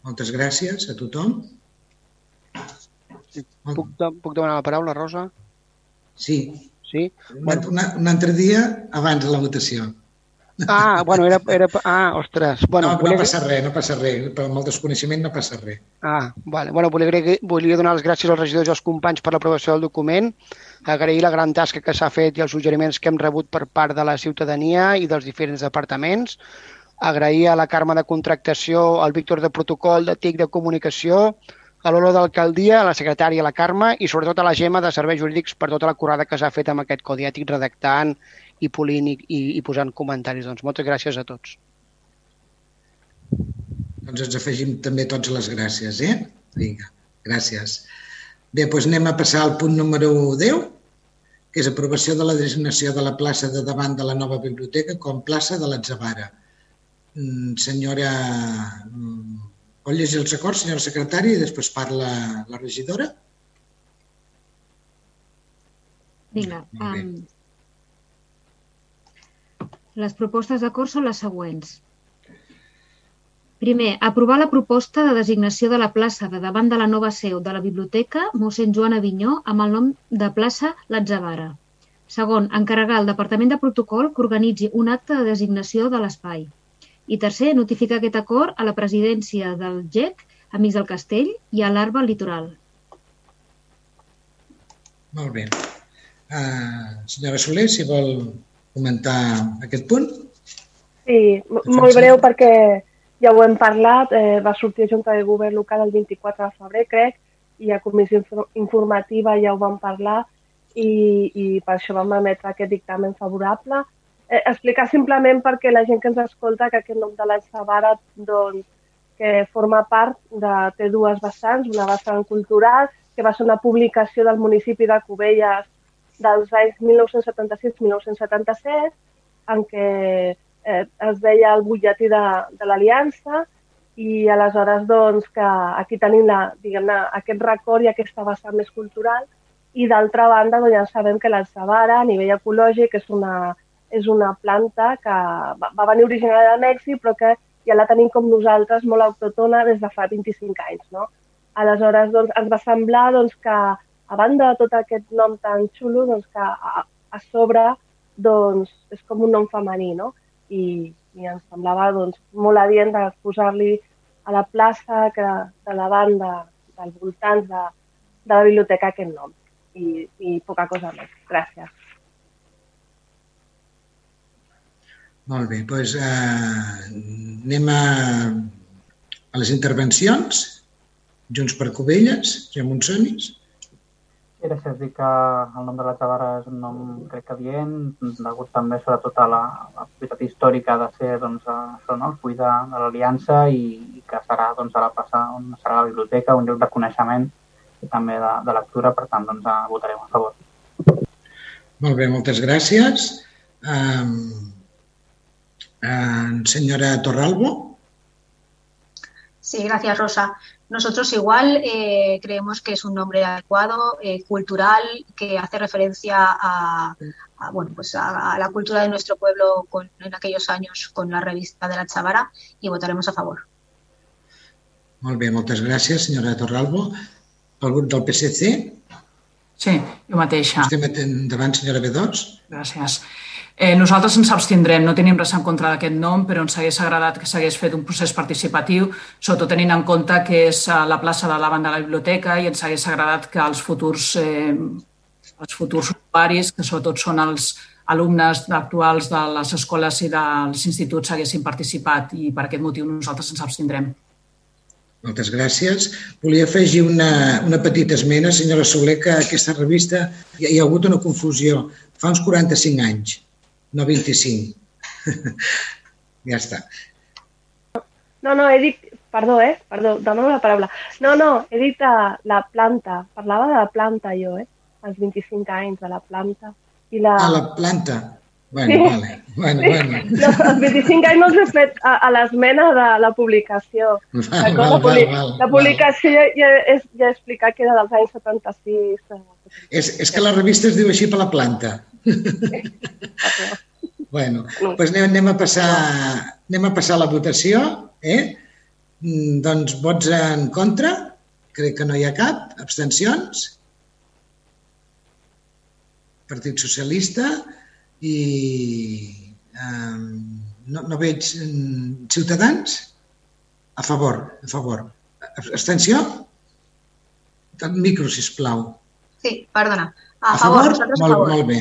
Moltes gràcies a tothom. Puc, puc demanar la paraula, Rosa? Sí. Sí? Un, un, un altre dia abans de la votació. Ah, bueno, era... era ah, ostres. Bueno, no, volia... no passa res, no passa res. Per amb el desconeixement no passa res. Ah, vale. Bueno, volia, volia donar les gràcies als regidors i als companys per l'aprovació del document, agrair la gran tasca que s'ha fet i els suggeriments que hem rebut per part de la ciutadania i dels diferents departaments, agrair a la Carme de Contractació, al Víctor de Protocol, de TIC de Comunicació, a l'Olo d'Alcaldia, a la secretària, la Carme, i sobretot a la Gemma de Serveis Jurídics per tota la curada que s'ha fet amb aquest codi ètic redactant i polint i, i, i posant comentaris. Doncs moltes gràcies a tots. Doncs ens afegim també tots les gràcies, eh? Vinga, gràcies. Bé, doncs anem a passar al punt número 10, que és aprovació de la designació de la plaça de davant de la nova biblioteca com plaça de l'Atzavara. Mm, senyora, mm, vol llegir els acords, senyora secretària, i després parla la regidora? Vinga, um, les propostes d'acord són les següents. Primer, aprovar la proposta de designació de la plaça de davant de la nova seu de la Biblioteca mossèn Joan Avinyó amb el nom de plaça Latzavara. Segon, encarregar al Departament de Protocol que organitzi un acte de designació de l'espai. I tercer, notificar aquest acord a la presidència del GEC, Amics del Castell, i a l'Arba Litoral. Molt bé. Uh, senyora Soler, si vol comentar aquest punt? Sí, molt breu perquè ja ho hem parlat, eh, va sortir a Junta de Govern local el 24 de febrer, crec, i a comissió informativa ja ho vam parlar i, i per això vam emetre aquest dictamen favorable. Eh, explicar simplement perquè la gent que ens escolta que aquest nom de l'Alçavara doncs, que forma part de, té dues vessants, una vessant cultural, que va ser una publicació del municipi de Cubelles dels anys 1976-1977, en què eh, es veia el butlletí de, de l'Aliança i aleshores doncs, que aquí tenim la, aquest record i aquesta vessant més cultural i d'altra banda doncs, ja sabem que l'alçavara a nivell ecològic és una, és una planta que va, va venir originària de Mèxic però que ja la tenim com nosaltres molt autòtona des de fa 25 anys. No? Aleshores doncs, ens va semblar doncs, que a banda de tot aquest nom tan xulo, doncs, que a, a sobre doncs, és com un nom femení, no? I, i ens semblava doncs, molt adient de posar-li a la plaça que, de la banda dels voltants de, de la biblioteca aquest nom. I, i poca cosa més. Gràcies. Molt bé, doncs eh, anem a, a les intervencions. Junts per Covelles, ja Monsonis. Sí, gràcies. Dic que el nom de la Xavara és un nom, crec que dient, degut també sobretot a la, la propietat històrica de ser doncs, això, no? el full de, de l'Aliança i, i que serà doncs, a la plaça on serà la biblioteca, un lloc de coneixement i també de, de lectura, per tant doncs, votarem a favor. Molt bé, moltes gràcies. Um, uh, senyora Torralbo. Sí, gracias, Rosa. Nosotros igual eh, creemos que es un nombre adecuado, eh, cultural, que hace referencia a, a bueno, pues a, a, la cultura de nuestro pueblo con, en aquellos años con la revista de la Chavara y votaremos a favor. Molt bé, moltes gràcies, senyora Torralbo. El grup del PSC? Sí, jo mateixa. Estem endavant, senyora B2. Gràcies. Eh, nosaltres ens abstindrem, no tenim res en contra d'aquest nom, però ens hagués agradat que s'hagués fet un procés participatiu, sobretot tenint en compte que és a la plaça de davant de la biblioteca i ens hagués agradat que els futurs, eh, els futurs usuaris, que sobretot són els alumnes actuals de les escoles i dels instituts, haguessin participat i per aquest motiu nosaltres ens abstindrem. Moltes gràcies. Volia afegir una, una petita esmena, senyora Soler, que aquesta revista hi ha, hi ha hagut una confusió fa uns 45 anys no 25. ja està. No, no, he dit... Perdó, eh? Perdó, demano la paraula. No, no, he dit uh, la planta. Parlava de la planta jo, eh? Els 25 anys de la planta. I la... Ah, la planta. Bueno, sí. vale. Bueno, sí. bueno. No, els 25 anys no els he fet a, a l'esmena de la publicació. Val, val, la, publi val, val, la publicació ja, ja, he, ja he explicat que era dels anys 76. És, és que la revista es diu així per la planta. bueno, doncs anem, anem, a passar, anem a passar la votació. Eh? Mm, doncs vots en contra? Crec que no hi ha cap. Abstencions? Partit Socialista i eh, no, no veig Ciutadans? A favor, a favor. Abstenció? El micro, sisplau. Sí, perdona. A, a favor? favor? Molt, a favor. molt bé.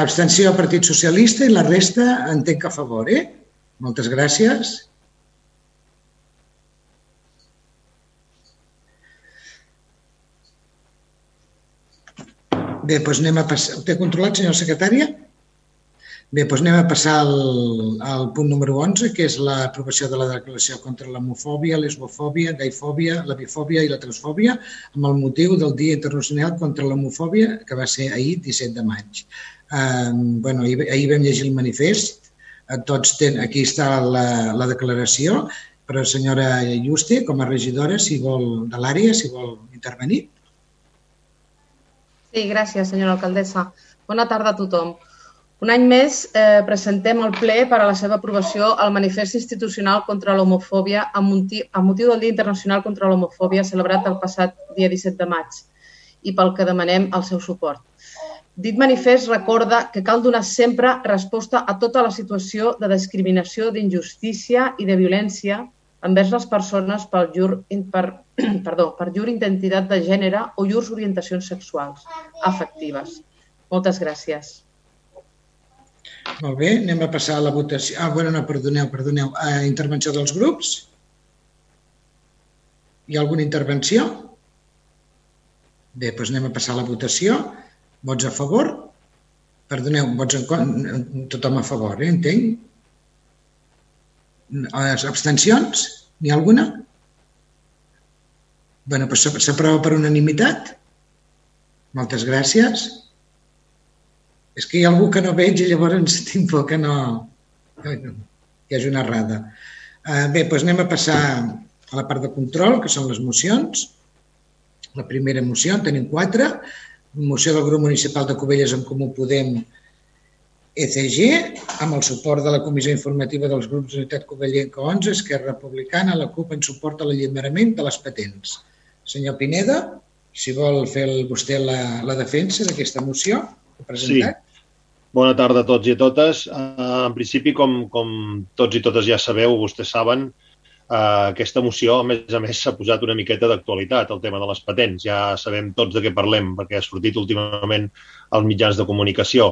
Abstenció al Partit Socialista i la resta entenc que a favor, eh? Moltes gràcies. Bé, doncs anem a passar... Ho té controlat, senyora secretària? Bé, doncs anem a passar al, al punt número 11, que és l'aprovació de la declaració contra l'homofòbia, l'esbofòbia, gaifòbia, la bifòbia i la transfòbia, amb el motiu del Dia Internacional contra l'Homofòbia, que va ser ahir, 17 de maig. Eh, bueno, ahir, ahir vam llegir el manifest, eh, tots ten, aquí està la, la declaració, però senyora Juste, com a regidora, si vol de l'àrea, si vol intervenir. Sí, gràcies, senyora alcaldessa. Bona tarda a tothom. Un any més eh, presentem al ple per a la seva aprovació el manifest institucional contra l'homofòbia amb amb motiu del Dia Internacional contra l'Homofòbia celebrat el passat dia 17 de maig i pel que demanem el seu suport. Dit manifest recorda que cal donar sempre resposta a tota la situació de discriminació, d'injustícia i de violència envers les persones per llur, per, perdó, per llur identitat de gènere o llurs orientacions sexuals afectives. Moltes gràcies. Molt bé, anem a passar a la votació. Ah, bueno, no, perdoneu, perdoneu. A intervenció dels grups? Hi ha alguna intervenció? Bé, doncs anem a passar a la votació. Vots a favor? Perdoneu, vots en contra? Tothom a favor, eh? entenc? Les abstencions? N'hi ha alguna? Bé, doncs s'aprova per unanimitat. Moltes gràcies. És que hi ha algú que no veig i llavors tinc por que no, que hi hagi una errada. Uh, bé, doncs anem a passar a la part de control, que són les mocions. La primera moció, en tenim quatre. Moció del grup municipal de Cubelles en Comú Podem ECG, amb el suport de la Comissió Informativa dels grups Unitat Covellenca 11, Esquerra Republicana, la CUP en suport a l'alliberament de les patents. Senyor Pineda, si vol fer el, vostè la, la defensa d'aquesta moció que ha presentat. Sí. Bona tarda a tots i a totes. Uh, en principi, com, com tots i totes ja sabeu, vostès saben, uh, aquesta moció, a més a més, s'ha posat una miqueta d'actualitat, el tema de les patents. Ja sabem tots de què parlem, perquè ha sortit últimament als mitjans de comunicació.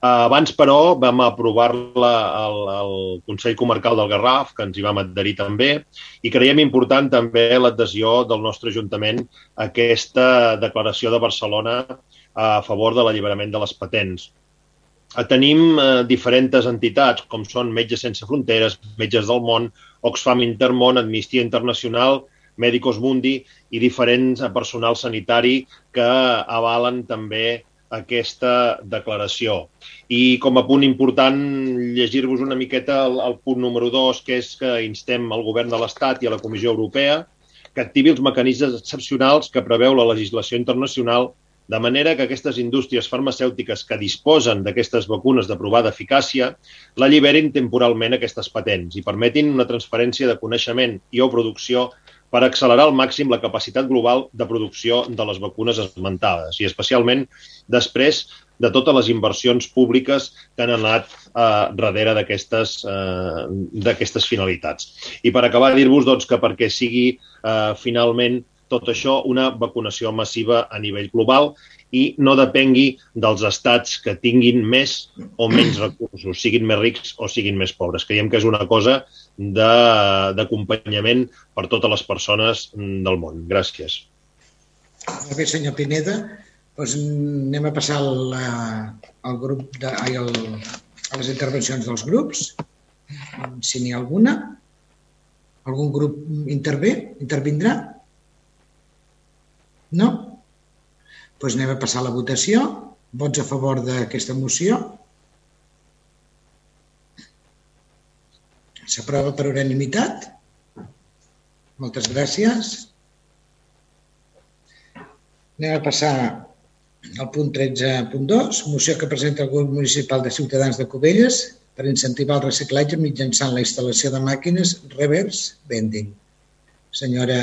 Uh, abans, però, vam aprovar-la al, al Consell Comarcal del Garraf, que ens hi vam adherir també, i creiem important també l'adhesió del nostre Ajuntament a aquesta declaració de Barcelona a favor de l'alliberament de les patents tenim eh, diferents entitats, com són Metges Sense Fronteres, Metges del Món, Oxfam Intermón, Amnistia Internacional, Medicos Mundi i diferents eh, personal sanitari que avalen també aquesta declaració. I com a punt important, llegir-vos una miqueta el, el punt número 2, que és que instem al govern de l'Estat i a la Comissió Europea que activi els mecanismes excepcionals que preveu la legislació internacional de manera que aquestes indústries farmacèutiques que disposen d'aquestes vacunes de provada eficàcia l'alliberin temporalment aquestes patents i permetin una transferència de coneixement i o producció per accelerar al màxim la capacitat global de producció de les vacunes esmentades i especialment després de totes les inversions públiques que han anat eh, darrere d'aquestes eh, finalitats. I per acabar, dir-vos doncs, que perquè sigui eh, finalment tot això una vacunació massiva a nivell global i no depengui dels estats que tinguin més o menys recursos, siguin més rics o siguin més pobres. Creiem que és una cosa d'acompanyament per totes les persones del món. Gràcies. Molt bé, senyor Pineda. Doncs anem a passar al, al grup de, ai, al, a les intervencions dels grups, si n'hi ha alguna. Algun grup intervé? Intervindrà? No? Doncs anem a passar la votació. Vots a favor d'aquesta moció? S'aprova per unanimitat? Moltes gràcies. Anem a passar al punt 13.2, moció que presenta el grup municipal de Ciutadans de Cubelles per incentivar el reciclatge mitjançant la instal·lació de màquines reverse vending. Senyora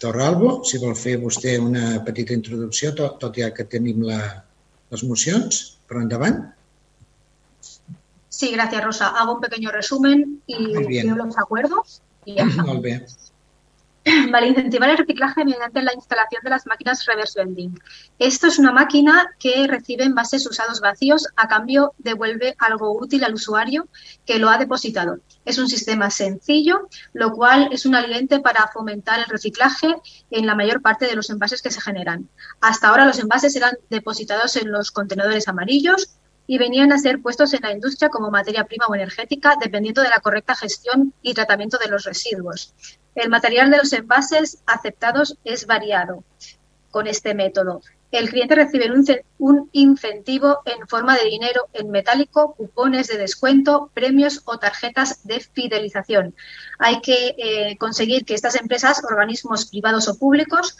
Torralbo, si vol fer vostè una petita introducció, tot, tot ja que tenim la, les mocions, però endavant. Sí, gracias, Rosa. Hago un pequeño resumen y leo los acuerdos. Y ya está. Molt bé. Vale, incentivar el reciclaje mediante la instalación de las máquinas reverse vending. Esto es una máquina que recibe envases usados vacíos, a cambio devuelve algo útil al usuario que lo ha depositado. Es un sistema sencillo, lo cual es un aliente para fomentar el reciclaje en la mayor parte de los envases que se generan. Hasta ahora los envases eran depositados en los contenedores amarillos y venían a ser puestos en la industria como materia prima o energética, dependiendo de la correcta gestión y tratamiento de los residuos. El material de los envases aceptados es variado con este método. El cliente recibe un, incentivo en forma de dinero en metálico, cupones de descuento, premios o tarjetas de fidelización. Hay que eh, conseguir que estas empresas, organismos privados o públicos,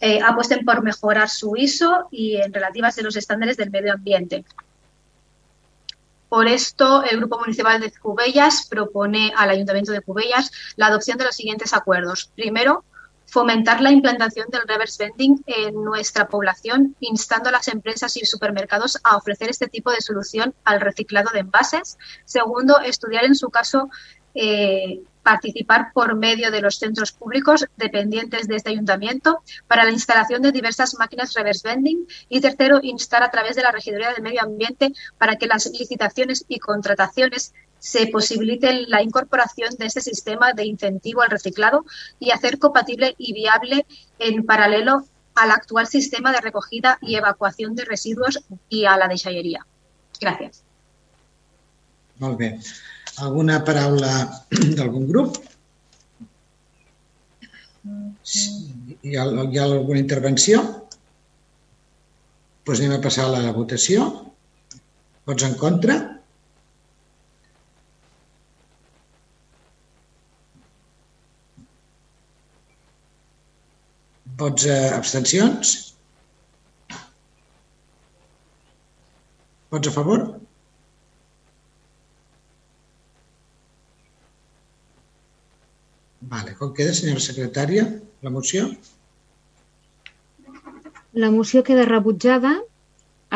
eh, apuesten por mejorar su ISO y en relativas de los estándares del medio ambiente. Por esto, el Grupo Municipal de Cubellas propone al Ayuntamiento de Cubellas la adopción de los siguientes acuerdos. Primero, fomentar la implantación del reverse vending en nuestra población, instando a las empresas y supermercados a ofrecer este tipo de solución al reciclado de envases. Segundo, estudiar en su caso eh, participar por medio de los centros públicos dependientes de este ayuntamiento para la instalación de diversas máquinas reverse vending y tercero, instar a través de la Regiduría del Medio Ambiente para que las licitaciones y contrataciones se posibilite la incorporación de este sistema de incentivo al reciclado y hacer compatible y viable en paralelo al actual sistema de recogida y evacuación de residuos y a la deixallería. Gracias. Molt bé. Alguna paraula d'algun grup? Hi ha, hi ha alguna intervenció? Doncs anem a passar a la votació. Vots en contra? Vots eh, abstencions? Vots a favor? Vale, com queda, senyora secretària, la moció? La moció queda rebutjada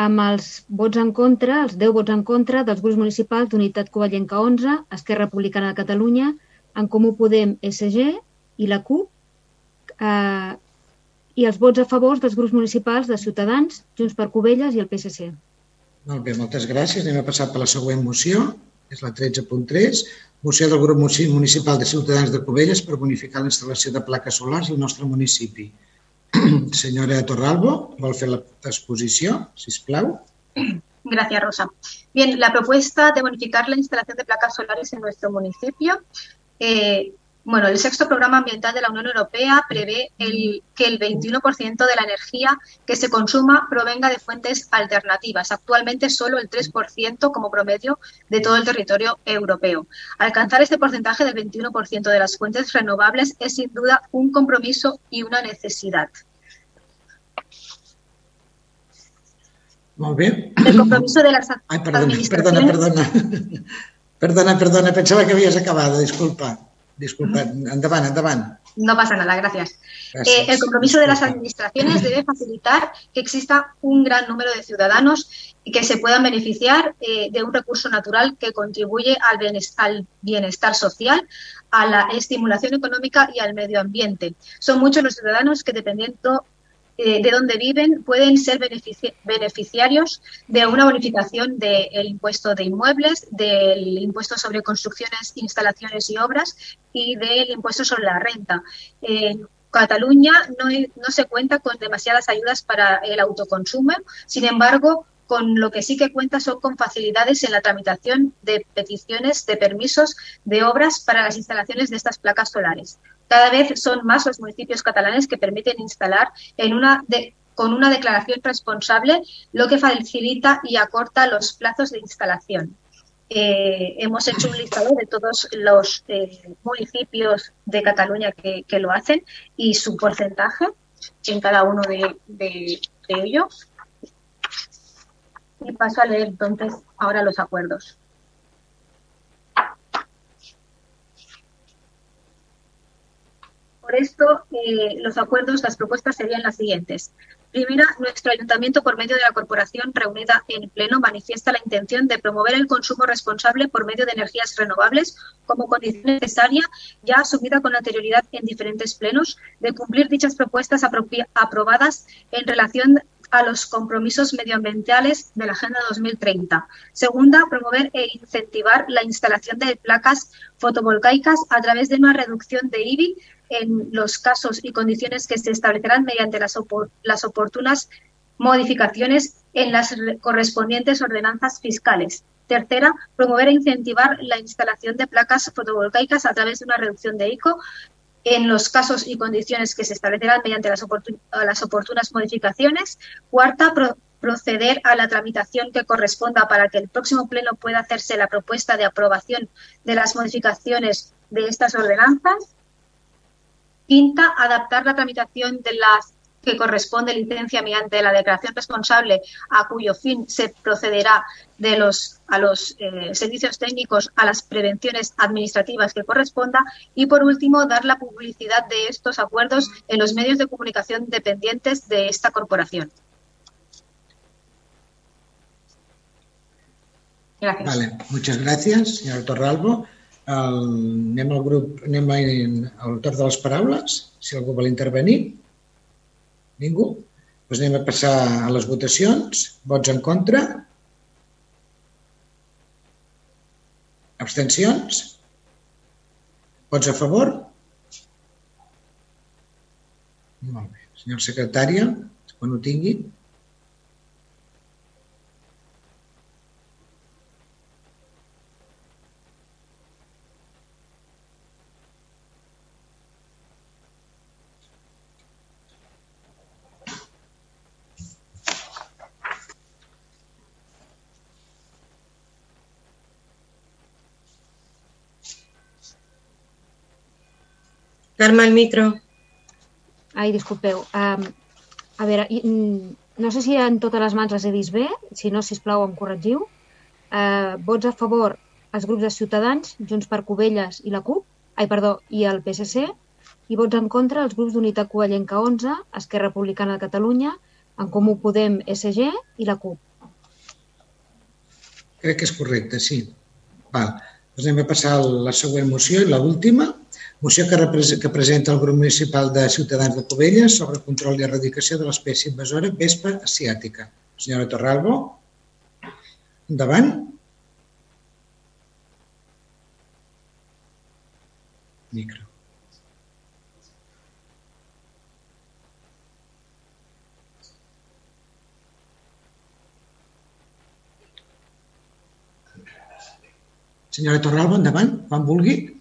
amb els vots en contra, els 10 vots en contra dels grups municipals d'Unitat Covellenca 11, Esquerra Republicana de Catalunya, En Comú Podem, SG i la CUP, eh, i els vots a favor dels grups municipals de Ciutadans, Junts per Covelles i el PSC. Molt bé, moltes gràcies. Anem a passar per la següent moció, és la 13.3, moció del grup municipal de Ciutadans de Covelles per bonificar la instal·lació de plaques solars al nostre municipi. Senyora Torralbo, vol fer l'exposició, si plau. Gracias, Rosa. Bien, la propuesta de bonificar la instalación de placas solares en nuestro municipio eh, Bueno, el sexto programa ambiental de la Unión Europea prevé el, que el 21% de la energía que se consuma provenga de fuentes alternativas. Actualmente solo el 3% como promedio de todo el territorio europeo. Alcanzar este porcentaje del 21% de las fuentes renovables es sin duda un compromiso y una necesidad. Molt bé. El compromiso de las Ai, perdona, perdona, perdona. Perdona, perdona, pensava que havies acabado, disculpa. Disculpa, endavant, endavant. No pasa nada, gracias. Gracias. Eh, el compromiso de las administraciones debe facilitar que exista un gran número de ciudadanos y que se puedan beneficiar eh, de un recurso natural que contribuye al bienestar, al bienestar social, a la estimulación económica y al medio ambiente. Son muchos los ciudadanos que, dependiendo eh, de dónde viven, pueden ser benefici- beneficiarios de una bonificación del impuesto de inmuebles, del impuesto sobre construcciones, instalaciones y obras y del impuesto sobre la renta. En Cataluña no se cuenta con demasiadas ayudas para el autoconsumo, sin embargo, con lo que sí que cuenta son con facilidades en la tramitación de peticiones de permisos de obras para las instalaciones de estas placas solares. Cada vez son más los municipios catalanes que permiten instalar con una declaración responsable, lo que facilita y acorta los plazos de instalación. Eh, hemos hecho un listado de todos los eh, municipios de Cataluña que, lo hacen y su porcentaje en cada uno de ellos. Y paso a leer entonces ahora los acuerdos. Por esto, eh, los acuerdos, las propuestas serían las siguientes. Primera, nuestro ayuntamiento, por medio de la corporación reunida en pleno, manifiesta la intención de promover el consumo responsable por medio de energías renovables como condición necesaria, ya asumida con anterioridad en diferentes plenos, de cumplir dichas propuestas aprobadas en relación a los compromisos medioambientales de la Agenda 2030. Segunda, promover e incentivar la instalación de placas fotovoltaicas a través de una reducción de IBI en los casos y condiciones que se establecerán mediante las, las oportunas modificaciones en las re- correspondientes ordenanzas fiscales. Tercera, promover e incentivar la instalación de placas fotovoltaicas a través de una reducción de ICO en los casos y condiciones que se establecerán mediante las, oportunas modificaciones. Cuarta, pro- proceder a la tramitación que corresponda para que el próximo pleno pueda hacerse la propuesta de aprobación de las modificaciones de estas ordenanzas. Quinta, adaptar la tramitación de las que corresponde licencia mediante la declaración responsable a cuyo fin se procederá de los, a los eh, servicios técnicos a las prevenciones administrativas que corresponda y por último dar la publicidad de estos acuerdos en los medios de comunicación dependientes de esta corporación. Vale, muchas gracias, senyora Torralbo. Al grup, al torn de les paraules, si algú vol intervenir. Ningú? Doncs anem a passar a les votacions. Vots en contra? Abstencions? Vots a favor? Molt bé. Senyor secretària, quan ho tingui. Carme, el micro. Ai, disculpeu. Um, a veure, mm, no sé si en totes les mans les he vist bé, si no, si plau em corregiu. Uh, vots a favor els grups de Ciutadans, Junts per Covelles i la CUP, ai, perdó, i el PSC, i vots en contra els grups d'Unitat Covellenca 11, Esquerra Republicana de Catalunya, en Comú Podem, SG i la CUP. Crec que és correcte, sí. Val. Doncs anem a passar a la següent moció i l'última. Moció que, que presenta el grup municipal de Ciutadans de Covelles sobre control i erradicació de l'espècie invasora vespa asiàtica. Senyora Torralbo, endavant. Micro. Senyora Torralbo, endavant, quan vulgui.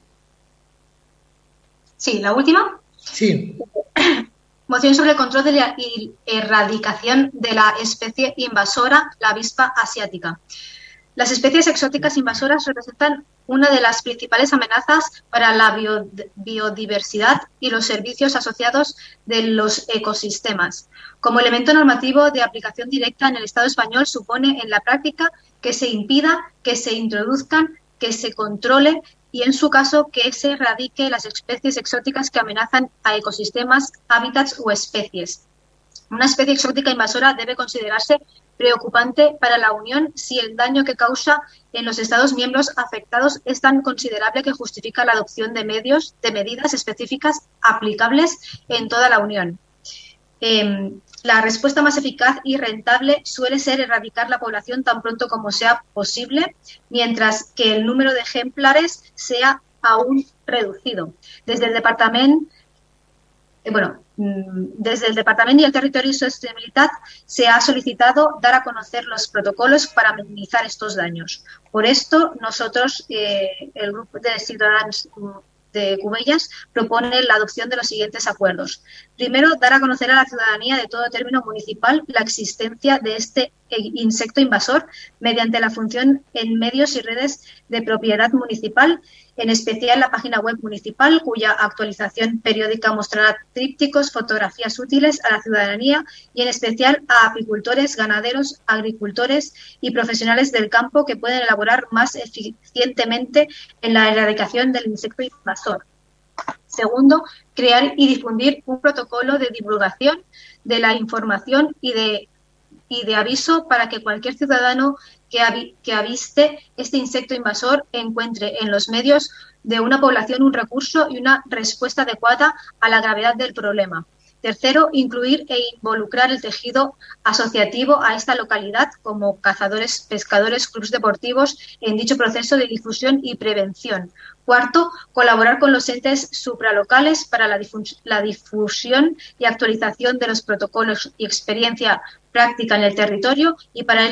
Sí, la última. Sí. Moción sobre el control de la erradicación de la especie invasora, la avispa asiática. Las especies exóticas invasoras representan una de las principales amenazas para la biodiversidad y los servicios asociados de los ecosistemas. Como elemento normativo de aplicación directa en el Estado español supone en la práctica que se impida que se introduzcan, que se controle y, en su caso, que se erradique las especies exóticas que amenazan a ecosistemas, hábitats o especies. Una especie exótica invasora debe considerarse preocupante para la Unión si el daño que causa en los Estados miembros afectados es tan considerable que justifica la adopción de medios, de medidas específicas aplicables en toda la Unión. Em, la respuesta más eficaz y rentable suele ser erradicar la población tan pronto como sea posible, mientras que el número de ejemplares sea aún reducido. Desde el Departamento eh, bueno, mm, desde el Departamento y el Territorio y Sostenibilidad se ha solicitado dar a conocer los protocolos para minimizar estos daños. Por esto, nosotros, eh, el grupo de ciudadanos de Cubellas propone la adopción de los siguientes acuerdos. Primero, dar a conocer a la ciudadanía de todo término municipal la existencia de este insecto invasor mediante la función en medios y redes de propiedad municipal en especial la página web municipal, cuya actualización periódica mostrará trípticos, fotografías útiles a la ciudadanía y en especial a apicultores, ganaderos, agricultores y profesionales del campo que pueden elaborar más eficientemente en la erradicación del insecto invasor. Segundo, crear y difundir un protocolo de divulgación de la información y de y de aviso para que cualquier ciudadano que, que aviste este insecto invasor encuentre en los medios de una población un recurso y una respuesta adecuada a la gravedad del problema. Tercero, incluir e involucrar el tejido asociativo a esta localidad como cazadores, pescadores, clubes deportivos en dicho proceso de difusión y prevención. Cuarto, colaborar con los entes supralocales para la, difusión y actualización de los protocolos y experiencia práctica en el territorio y para,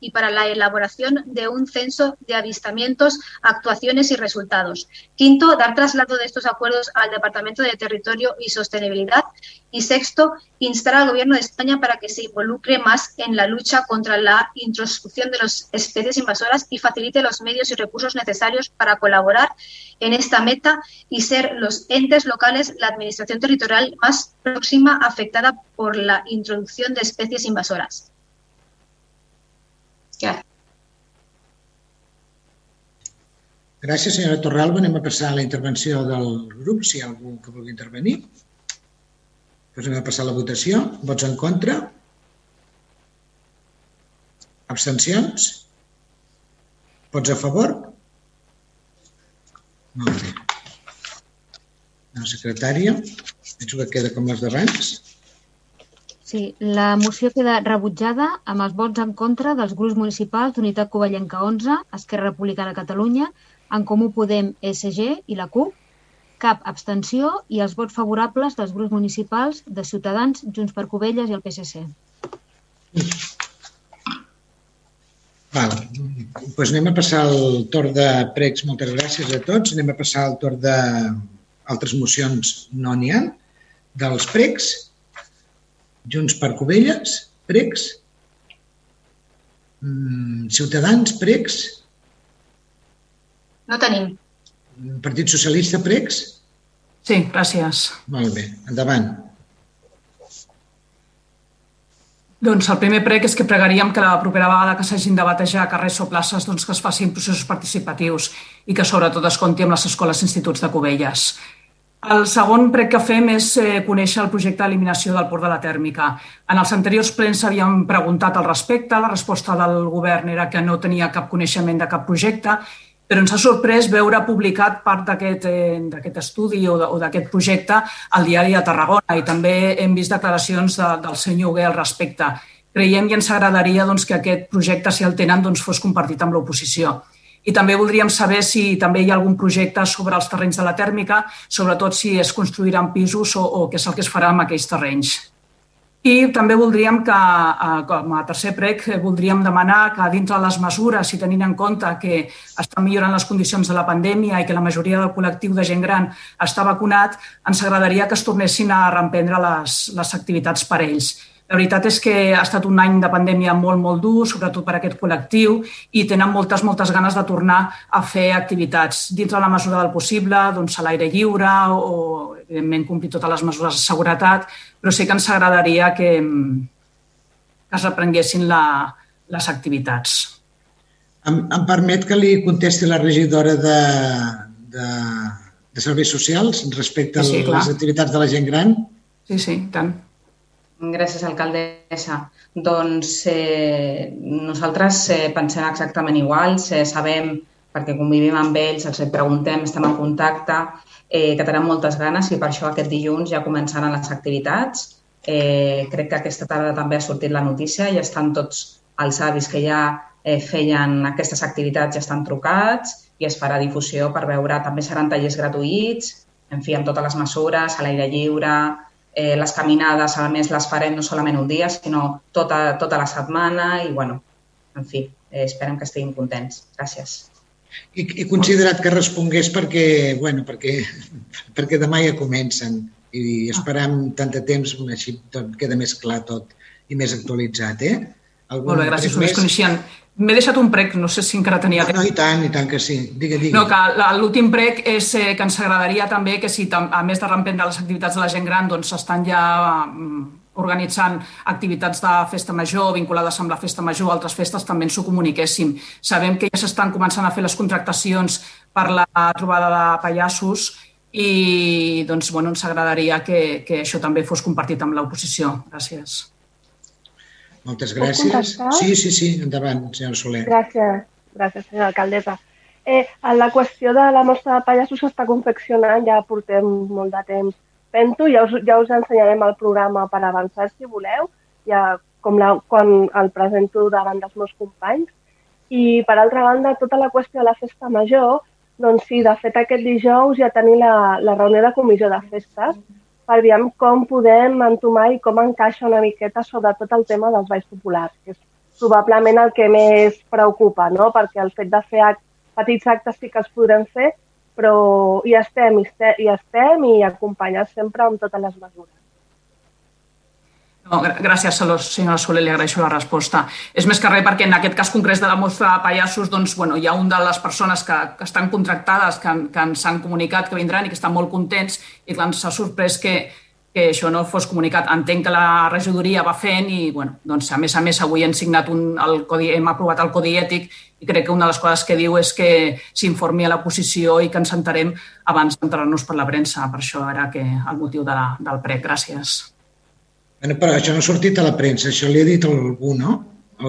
y para la elaboración de un censo de avistamientos, actuaciones y resultados. Quinto, dar traslado de estos acuerdos al Departamento de Territorio y Sostenibilidad. Y sexto, instar al Gobierno de España para que se involucre más en la lucha contra la introducción de las especies invasoras y facilite los medios y recursos necesarios para colaborar en esta meta y ser los entes locales la administración territorial más próxima afectada por la introducción de especies invasoras. Gràcies. Gràcies, senyora Torralba. Anem a passar a la intervenció del grup, si hi ha algú que vulgui intervenir. Anem a passar la votació. Vots en contra? Abstencions? Vots a favor? Molt bé. La secretària, penso que queda com les d'abans. Sí, la moció queda rebutjada amb els vots en contra dels grups municipals d'Unitat Covellenca 11, Esquerra Republicana de Catalunya, En Comú Podem, SG i la CUP, cap abstenció i els vots favorables dels grups municipals de Ciutadans, Junts per Covelles i el PSC. Val. Pues anem a passar el torn de pregs. Moltes gràcies a tots. Anem a passar el torn d'altres mocions. No n'hi ha. Dels pregs. Junts per Covelles. Pregs. Mm, Ciutadans, pregs. No tenim. Partit Socialista, pregs. Sí, gràcies. Molt bé, endavant. Doncs el primer prec és que pregaríem que la propera vegada que s'hagin de batejar carrers o places doncs que es facin processos participatius i que sobretot es compti amb les escoles i instituts de Cubelles. El segon prec que fem és eh, conèixer el projecte d'eliminació del port de la tèrmica. En els anteriors plens s'havien preguntat al respecte, la resposta del govern era que no tenia cap coneixement de cap projecte però ens ha sorprès veure publicat part d'aquest eh, estudi o d'aquest projecte al diari de Tarragona i també hem vist declaracions de, del senyor Huguet al respecte. Creiem i ens agradaria doncs, que aquest projecte, si el tenen, doncs, fos compartit amb l'oposició. I també voldríem saber si també hi ha algun projecte sobre els terrenys de la tèrmica, sobretot si es construiran pisos o, o què és el que es farà amb aquells terrenys. I també voldríem que, eh, com a tercer prec, voldríem demanar que dintre de les mesures, i tenint en compte que estan millorant les condicions de la pandèmia i que la majoria del col·lectiu de gent gran està vacunat, ens agradaria que es tornessin a reemprendre les, les activitats per ells. La veritat és que ha estat un any de pandèmia molt, molt dur, sobretot per a aquest col·lectiu, i tenen moltes, moltes ganes de tornar a fer activitats dins de la mesura del possible, doncs a l'aire lliure o, evidentment, complir totes les mesures de seguretat, però sí que ens agradaria que, que es reprenguessin la, les activitats. Em, em permet que li contesti la regidora de, de, de Serveis Socials respecte sí, sí, a les activitats de la gent gran? Sí, sí, tant. Gràcies, alcaldessa. Doncs eh, nosaltres eh, pensem exactament igual, eh, sabem, perquè convivim amb ells, els preguntem, estem en contacte, eh, que tenen moltes ganes i per això aquest dilluns ja començaran les activitats. Eh, crec que aquesta tarda també ha sortit la notícia i estan tots els avis que ja eh, feien aquestes activitats ja estan trucats i es farà difusió per veure, també seran tallers gratuïts, en fi, amb totes les mesures, a l'aire lliure, eh, les caminades, a més, les farem no solament un dia, sinó tota, tota la setmana i, bueno, en fi, eh, esperem que estiguin contents. Gràcies. I, i considerat que respongués perquè, bueno, perquè, perquè demà ja comencen i esperam tant de temps, així tot queda més clar tot i més actualitzat, eh? Algun Molt bé, gràcies, només coneixien. M'he deixat un prec, no sé si encara tenia temps. No, i tant, i tant que sí. Digue, digue. No, que l'últim prec és eh, que ens agradaria també que si, a més de reemprendre les activitats de la gent gran, doncs estan ja mm, organitzant activitats de festa major vinculades amb la festa major o altres festes també ens ho comuniquéssim. Sabem que ja s'estan començant a fer les contractacions per la trobada de pallassos i doncs, bueno, ens agradaria que, que això també fos compartit amb l'oposició. Gràcies. Moltes gràcies. Sí, sí, sí, endavant, senyora Soler. Gràcies, gràcies, senyora alcaldessa. Eh, la qüestió de la mostra de pallassos s'està confeccionant, ja portem molt de temps Pento, ja us, ja us ensenyarem el programa per avançar si voleu, ja com la, quan el presento davant dels meus companys. I, per altra banda, tota la qüestió de la festa major, doncs sí, de fet aquest dijous ja tenim la, la reunió de comissió de festes per veure com podem entomar i com encaixa una miqueta sobretot el tema dels balls populars, que és probablement el que més preocupa, no? perquè el fet de fer act, petits actes sí que els podrem fer, però hi estem, hi estem, i acompanyats sempre amb totes les mesures. No, gràcies, senyora Soler, li agraeixo la resposta. És més que res perquè en aquest cas concret de la mostra de pallassos doncs, bueno, hi ha un de les persones que, que estan contractades, que, que ens han comunicat que vindran i que estan molt contents i clar, ens ha sorprès que, que això no fos comunicat. Entenc que la regidoria va fent i, bueno, doncs, a més a més, avui hem signat un, el codi, hem aprovat el codi ètic i crec que una de les coses que diu és que s'informi a la posició i que ens entarem abans d'entrar-nos per la premsa. Per això era que el motiu de la, del prec. Gràcies. Bueno, però això no ha sortit a la premsa, això li ha dit algú, no?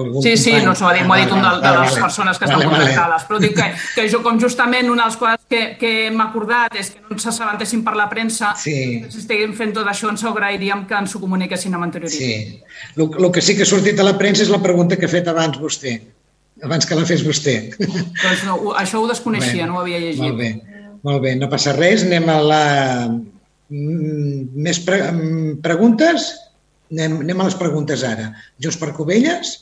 Algun sí, sí, no s'ho ha dit, m'ho ha dit un de, de les persones que estan vale, contractades, però dic que, que jo com justament una de les coses que, que hem acordat és que no ens assabentessin per la premsa, sí. si estiguem fent tot això ens agrairíem que ens ho comuniquessin amb anterioritat. Sí, el, el que sí que ha sortit a la premsa és la pregunta que ha fet abans vostè, abans que la fes vostè. Doncs no, això ho desconeixia, bé, no ho havia llegit. Molt bé. Molt bé, no passa res. Anem a la... Mm, més pre... Mm, preguntes? Anem, anem a les preguntes ara. Junts per Covelles?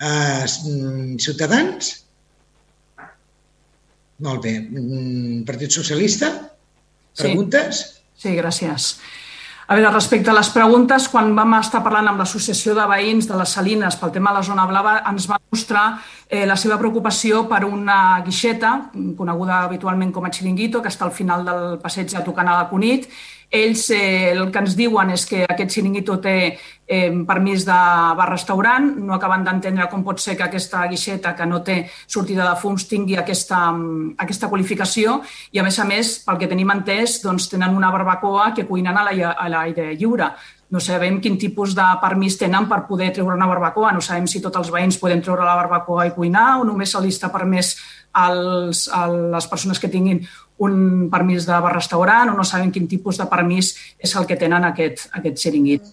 Uh, Ciutadans? Molt bé. Mm, Partit Socialista? Preguntes? Sí, sí gràcies. A veure, respecte a les preguntes, quan vam estar parlant amb l'Associació de Veïns de les Salines pel tema de la zona blava, ens va mostrar eh, la seva preocupació per una guixeta, coneguda habitualment com a xiringuito, que està al final del passeig de tocant a la Cunit, ells eh, el que ens diuen és que aquest xiringuito té eh, permís de bar-restaurant, no acaben d'entendre com pot ser que aquesta guixeta que no té sortida de fums tingui aquesta, aquesta qualificació. I, a més a més, pel que tenim entès, doncs, tenen una barbacoa que cuinen a l'aire lliure. No sabem quin tipus de permís tenen per poder treure una barbacoa, no sabem si tots els veïns poden treure la barbacoa i cuinar o només se li està permès als, a les persones que tinguin un permís de bar-restaurant o no saben quin tipus de permís és el que tenen aquest, aquest xiringuit.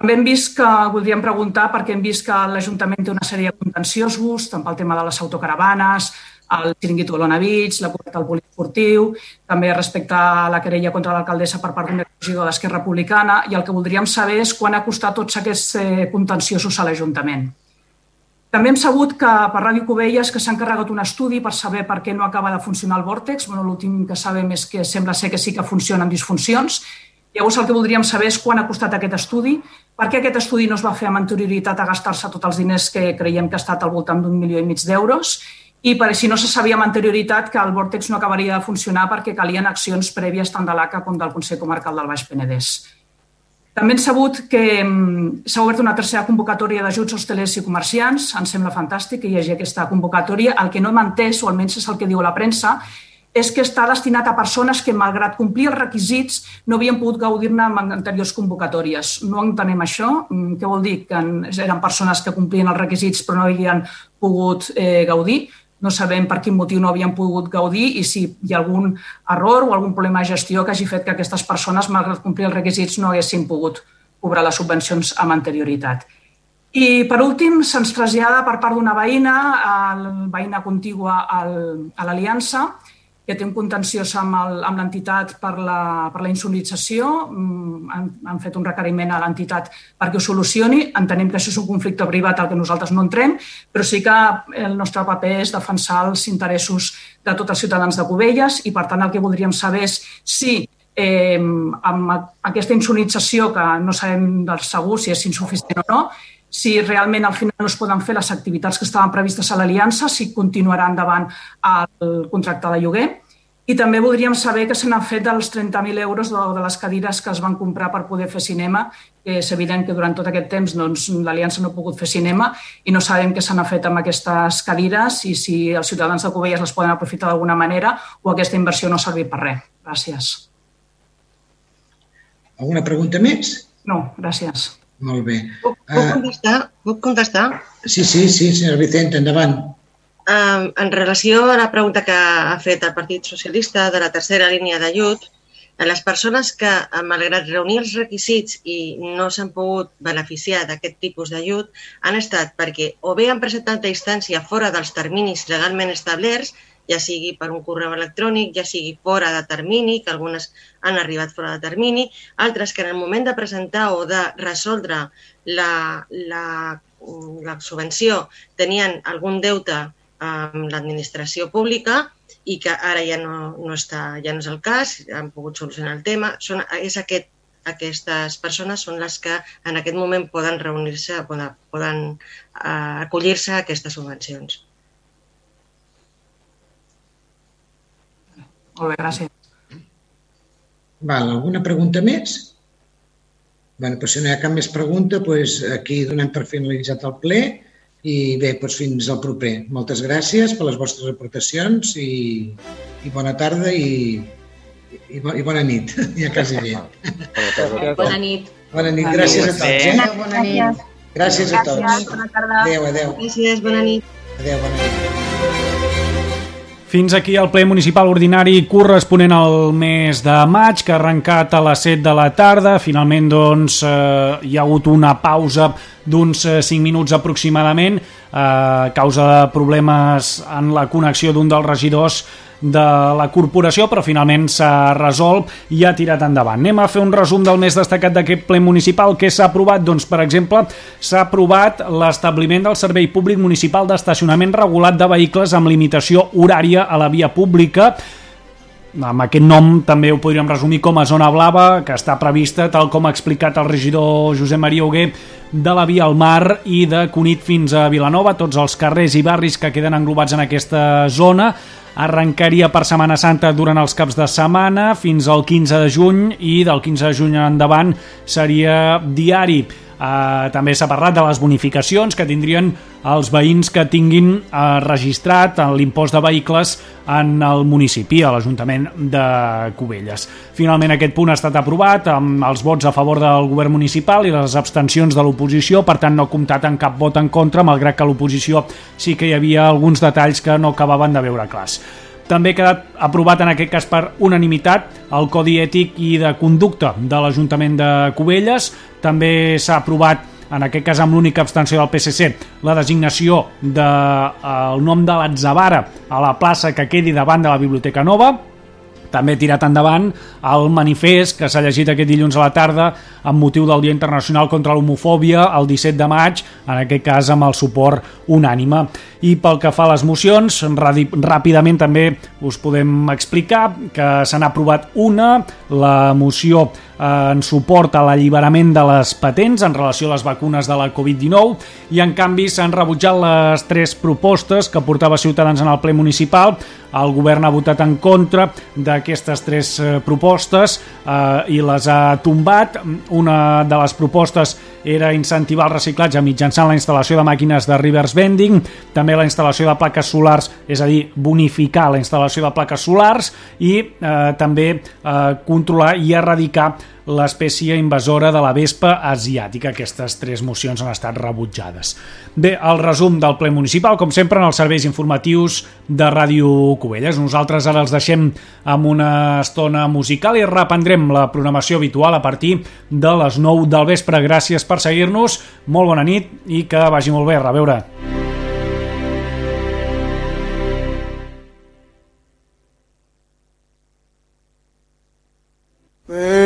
També hem vist que, voldríem preguntar, perquè hem vist que l'Ajuntament té una sèrie de contenciosos, tant pel tema de les autocaravanes, el xiringuito de l'Ona Beach, la coberta del poliesportiu, també respecte a la querella contra l'alcaldessa per part d'un regidor d'Esquerra Republicana, i el que voldríem saber és quan ha costat tots aquests eh, contenciosos a l'Ajuntament. També hem sabut que per Ràdio Covelles que s'ha encarregat un estudi per saber per què no acaba de funcionar el vòrtex. Bueno, L'últim que sabem és que sembla ser que sí que funciona amb disfuncions. Llavors el que voldríem saber és quan ha costat aquest estudi, per què aquest estudi no es va fer amb anterioritat a gastar-se tots els diners que creiem que ha estat al voltant d'un milió i mig d'euros i per si no se sabia amb anterioritat que el vòrtex no acabaria de funcionar perquè calien accions prèvies tant de l'ACA com del Consell Comarcal del Baix Penedès. També hem sabut que mm, s'ha obert una tercera convocatòria d'ajuts hostelers i comerciants. Ens sembla fantàstic que hi hagi aquesta convocatòria. El que no hem entès, o almenys és el que diu la premsa, és que està destinat a persones que, malgrat complir els requisits, no havien pogut gaudir-ne en anteriors convocatòries. No entenem això. Mm, què vol dir? Que eren persones que complien els requisits però no havien pogut eh, gaudir no sabem per quin motiu no havien pogut gaudir i si hi ha algun error o algun problema de gestió que hagi fet que aquestes persones, malgrat complir els requisits, no haguessin pogut cobrar les subvencions amb anterioritat. I, per últim, se'ns trasllada per part d'una veïna, la veïna contigua a l'Aliança, que té un contenciós amb l'entitat per, la, per la insonorització. Mm, han, han fet un requeriment a l'entitat perquè ho solucioni. Entenem que això és un conflicte privat al que nosaltres no entrem, però sí que el nostre paper és defensar els interessos de tots els ciutadans de Cubelles i, per tant, el que voldríem saber és si eh, amb aquesta insonorització, que no sabem del segur si és insuficient o no, si realment al final no es poden fer les activitats que estaven previstes a l'Aliança, si continuarà endavant el contracte de lloguer. I també voldríem saber que se n'han fet dels 30.000 euros de, de les cadires que es van comprar per poder fer cinema, que és evident que durant tot aquest temps doncs, l'Aliança no ha pogut fer cinema i no sabem què se n'ha fet amb aquestes cadires i si els ciutadans de Cubelles les poden aprofitar d'alguna manera o aquesta inversió no ha servit per res. Gràcies. Alguna pregunta més? No, gràcies. Molt bé. Puc, puc ah. contestar? Puc contestar? Sí, sí, sí, senyor Vicente, endavant. En relació a la pregunta que ha fet el Partit Socialista de la tercera línia d'ajut, les persones que, malgrat reunir els requisits i no s'han pogut beneficiar d'aquest tipus d'ajut, han estat perquè o bé han presentat a instància fora dels terminis legalment establerts ja sigui per un correu electrònic, ja sigui fora de termini, que algunes han arribat fora de termini, altres que en el moment de presentar o de resoldre la, la, la subvenció tenien algun deute amb l'administració pública i que ara ja no, no, està, ja no és el cas, han pogut solucionar el tema. Són, és aquest, aquestes persones són les que en aquest moment poden reunir-se, poden, poden uh, acollir-se a aquestes subvencions. Molt bé, gràcies. Val, alguna pregunta més? Bé, doncs si no hi ha cap més pregunta, doncs aquí donem per finalitzat el ple i bé, doncs fins al proper. Moltes gràcies per les vostres aportacions i, i bona tarda i, i, i bona nit, ja quasi bé. Bona nit. Bona nit, gràcies a tots. Eh? Bona nit. Gràcies a tots. Gràcies, bona tarda. Adéu, adéu. Gràcies, bona nit. Adéu, bona nit. Fins aquí el ple municipal ordinari corresponent al mes de maig, que ha arrencat a les 7 de la tarda. Finalment, doncs, eh, hi ha hagut una pausa d'uns 5 eh, minuts aproximadament eh, a causa de problemes en la connexió d'un dels regidors de la corporació, però finalment s'ha resolt i ha tirat endavant. Anem a fer un resum del més destacat d'aquest ple municipal. Què s'ha aprovat? Doncs, per exemple, s'ha aprovat l'establiment del Servei Públic Municipal d'Estacionament Regulat de Vehicles amb limitació horària a la via pública amb aquest nom també ho podríem resumir com a zona blava, que està prevista, tal com ha explicat el regidor Josep Maria Huguer, de la Via al Mar i de Cunit fins a Vilanova, tots els carrers i barris que queden englobats en aquesta zona. Arrencaria per Setmana Santa durant els caps de setmana fins al 15 de juny i del 15 de juny endavant seria diari. Uh, també s'ha parlat de les bonificacions que tindrien els veïns que tinguin uh, registrat l'impost de vehicles en el municipi, a l'Ajuntament de Cubelles. Finalment aquest punt ha estat aprovat amb els vots a favor del govern municipal i les abstencions de l'oposició, per tant no ha comptat en cap vot en contra, malgrat que l'oposició sí que hi havia alguns detalls que no acabaven de veure clars. També ha quedat aprovat en aquest cas per unanimitat el Codi Ètic i de Conducta de l'Ajuntament de Cubelles. També s'ha aprovat en aquest cas amb l'única abstenció del PSC, la designació del de, eh, el nom de l'Atzavara a la plaça que quedi davant de la Biblioteca Nova, també tirat endavant el manifest que s'ha llegit aquest dilluns a la tarda amb motiu del Dia Internacional contra l'Homofòbia el 17 de maig, en aquest cas amb el suport unànime. I pel que fa a les mocions, ràpidament també us podem explicar que se n'ha aprovat una, la moció en suport a l'alliberament de les patents en relació a les vacunes de la Covid-19 i en canvi s'han rebutjat les tres propostes que portava Ciutadans en el ple municipal. El govern ha votat en contra d'aquestes tres eh, propostes eh, i les ha tombat. Una de les propostes era incentivar el reciclatge mitjançant la instal·lació de màquines de reverse vending, també la instal·lació de plaques solars, és a dir, bonificar la instal·lació de plaques solars i eh, també eh, controlar i erradicar l'espècie invasora de la vespa asiàtica. Aquestes tres mocions han estat rebutjades. Bé, el resum del ple municipal, com sempre, en els serveis informatius de Ràdio Cubelles. Nosaltres ara els deixem amb una estona musical i reprendrem la programació habitual a partir de les 9 del vespre. Gràcies per seguir-nos, molt bona nit i que vagi molt bé. A reveure.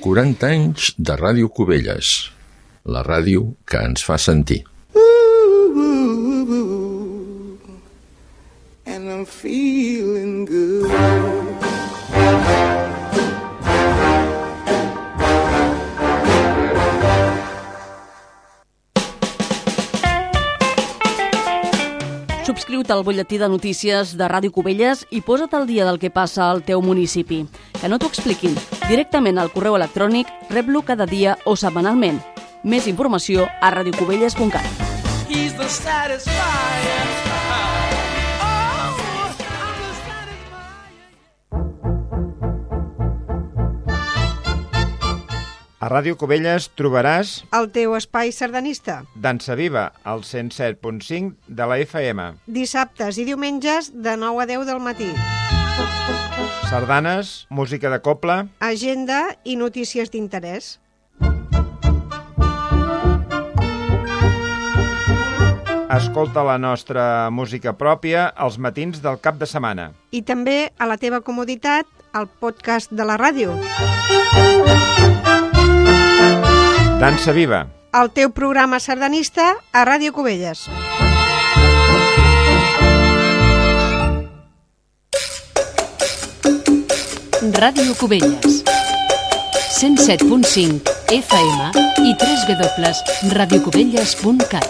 40 anys de Ràdio Cubelles, la ràdio que ens fa sentir. And I'm feeling good. Subscriu-te al butlletí de notícies de Ràdio Cubelles i posa't al dia del que passa al teu municipi. Que no t'ho expliquin. Directament al correu electrònic, rep-lo cada dia o setmanalment. Més informació a radiocubelles.cat. He's the satisfier. A Ràdio Cubelles trobaràs... El teu espai sardanista. Dansa Viva, al 107.5 de la FM. Dissabtes i diumenges de 9 a 10 del matí. Sardanes, música de coble... Agenda i notícies d'interès. Escolta la nostra música pròpia els matins del cap de setmana. I també, a la teva comoditat, el podcast de la ràdio. Dansa Viva. El teu programa sardanista a Ràdio Cubelles. Ràdio Cubelles. 107.5 FM i www.radiocubelles.cat.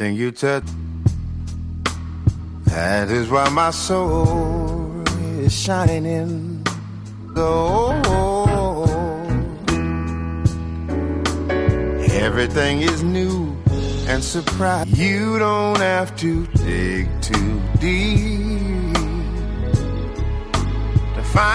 Everything you touch, that is why my soul is shining so. Everything is new and surprise. You don't have to dig too deep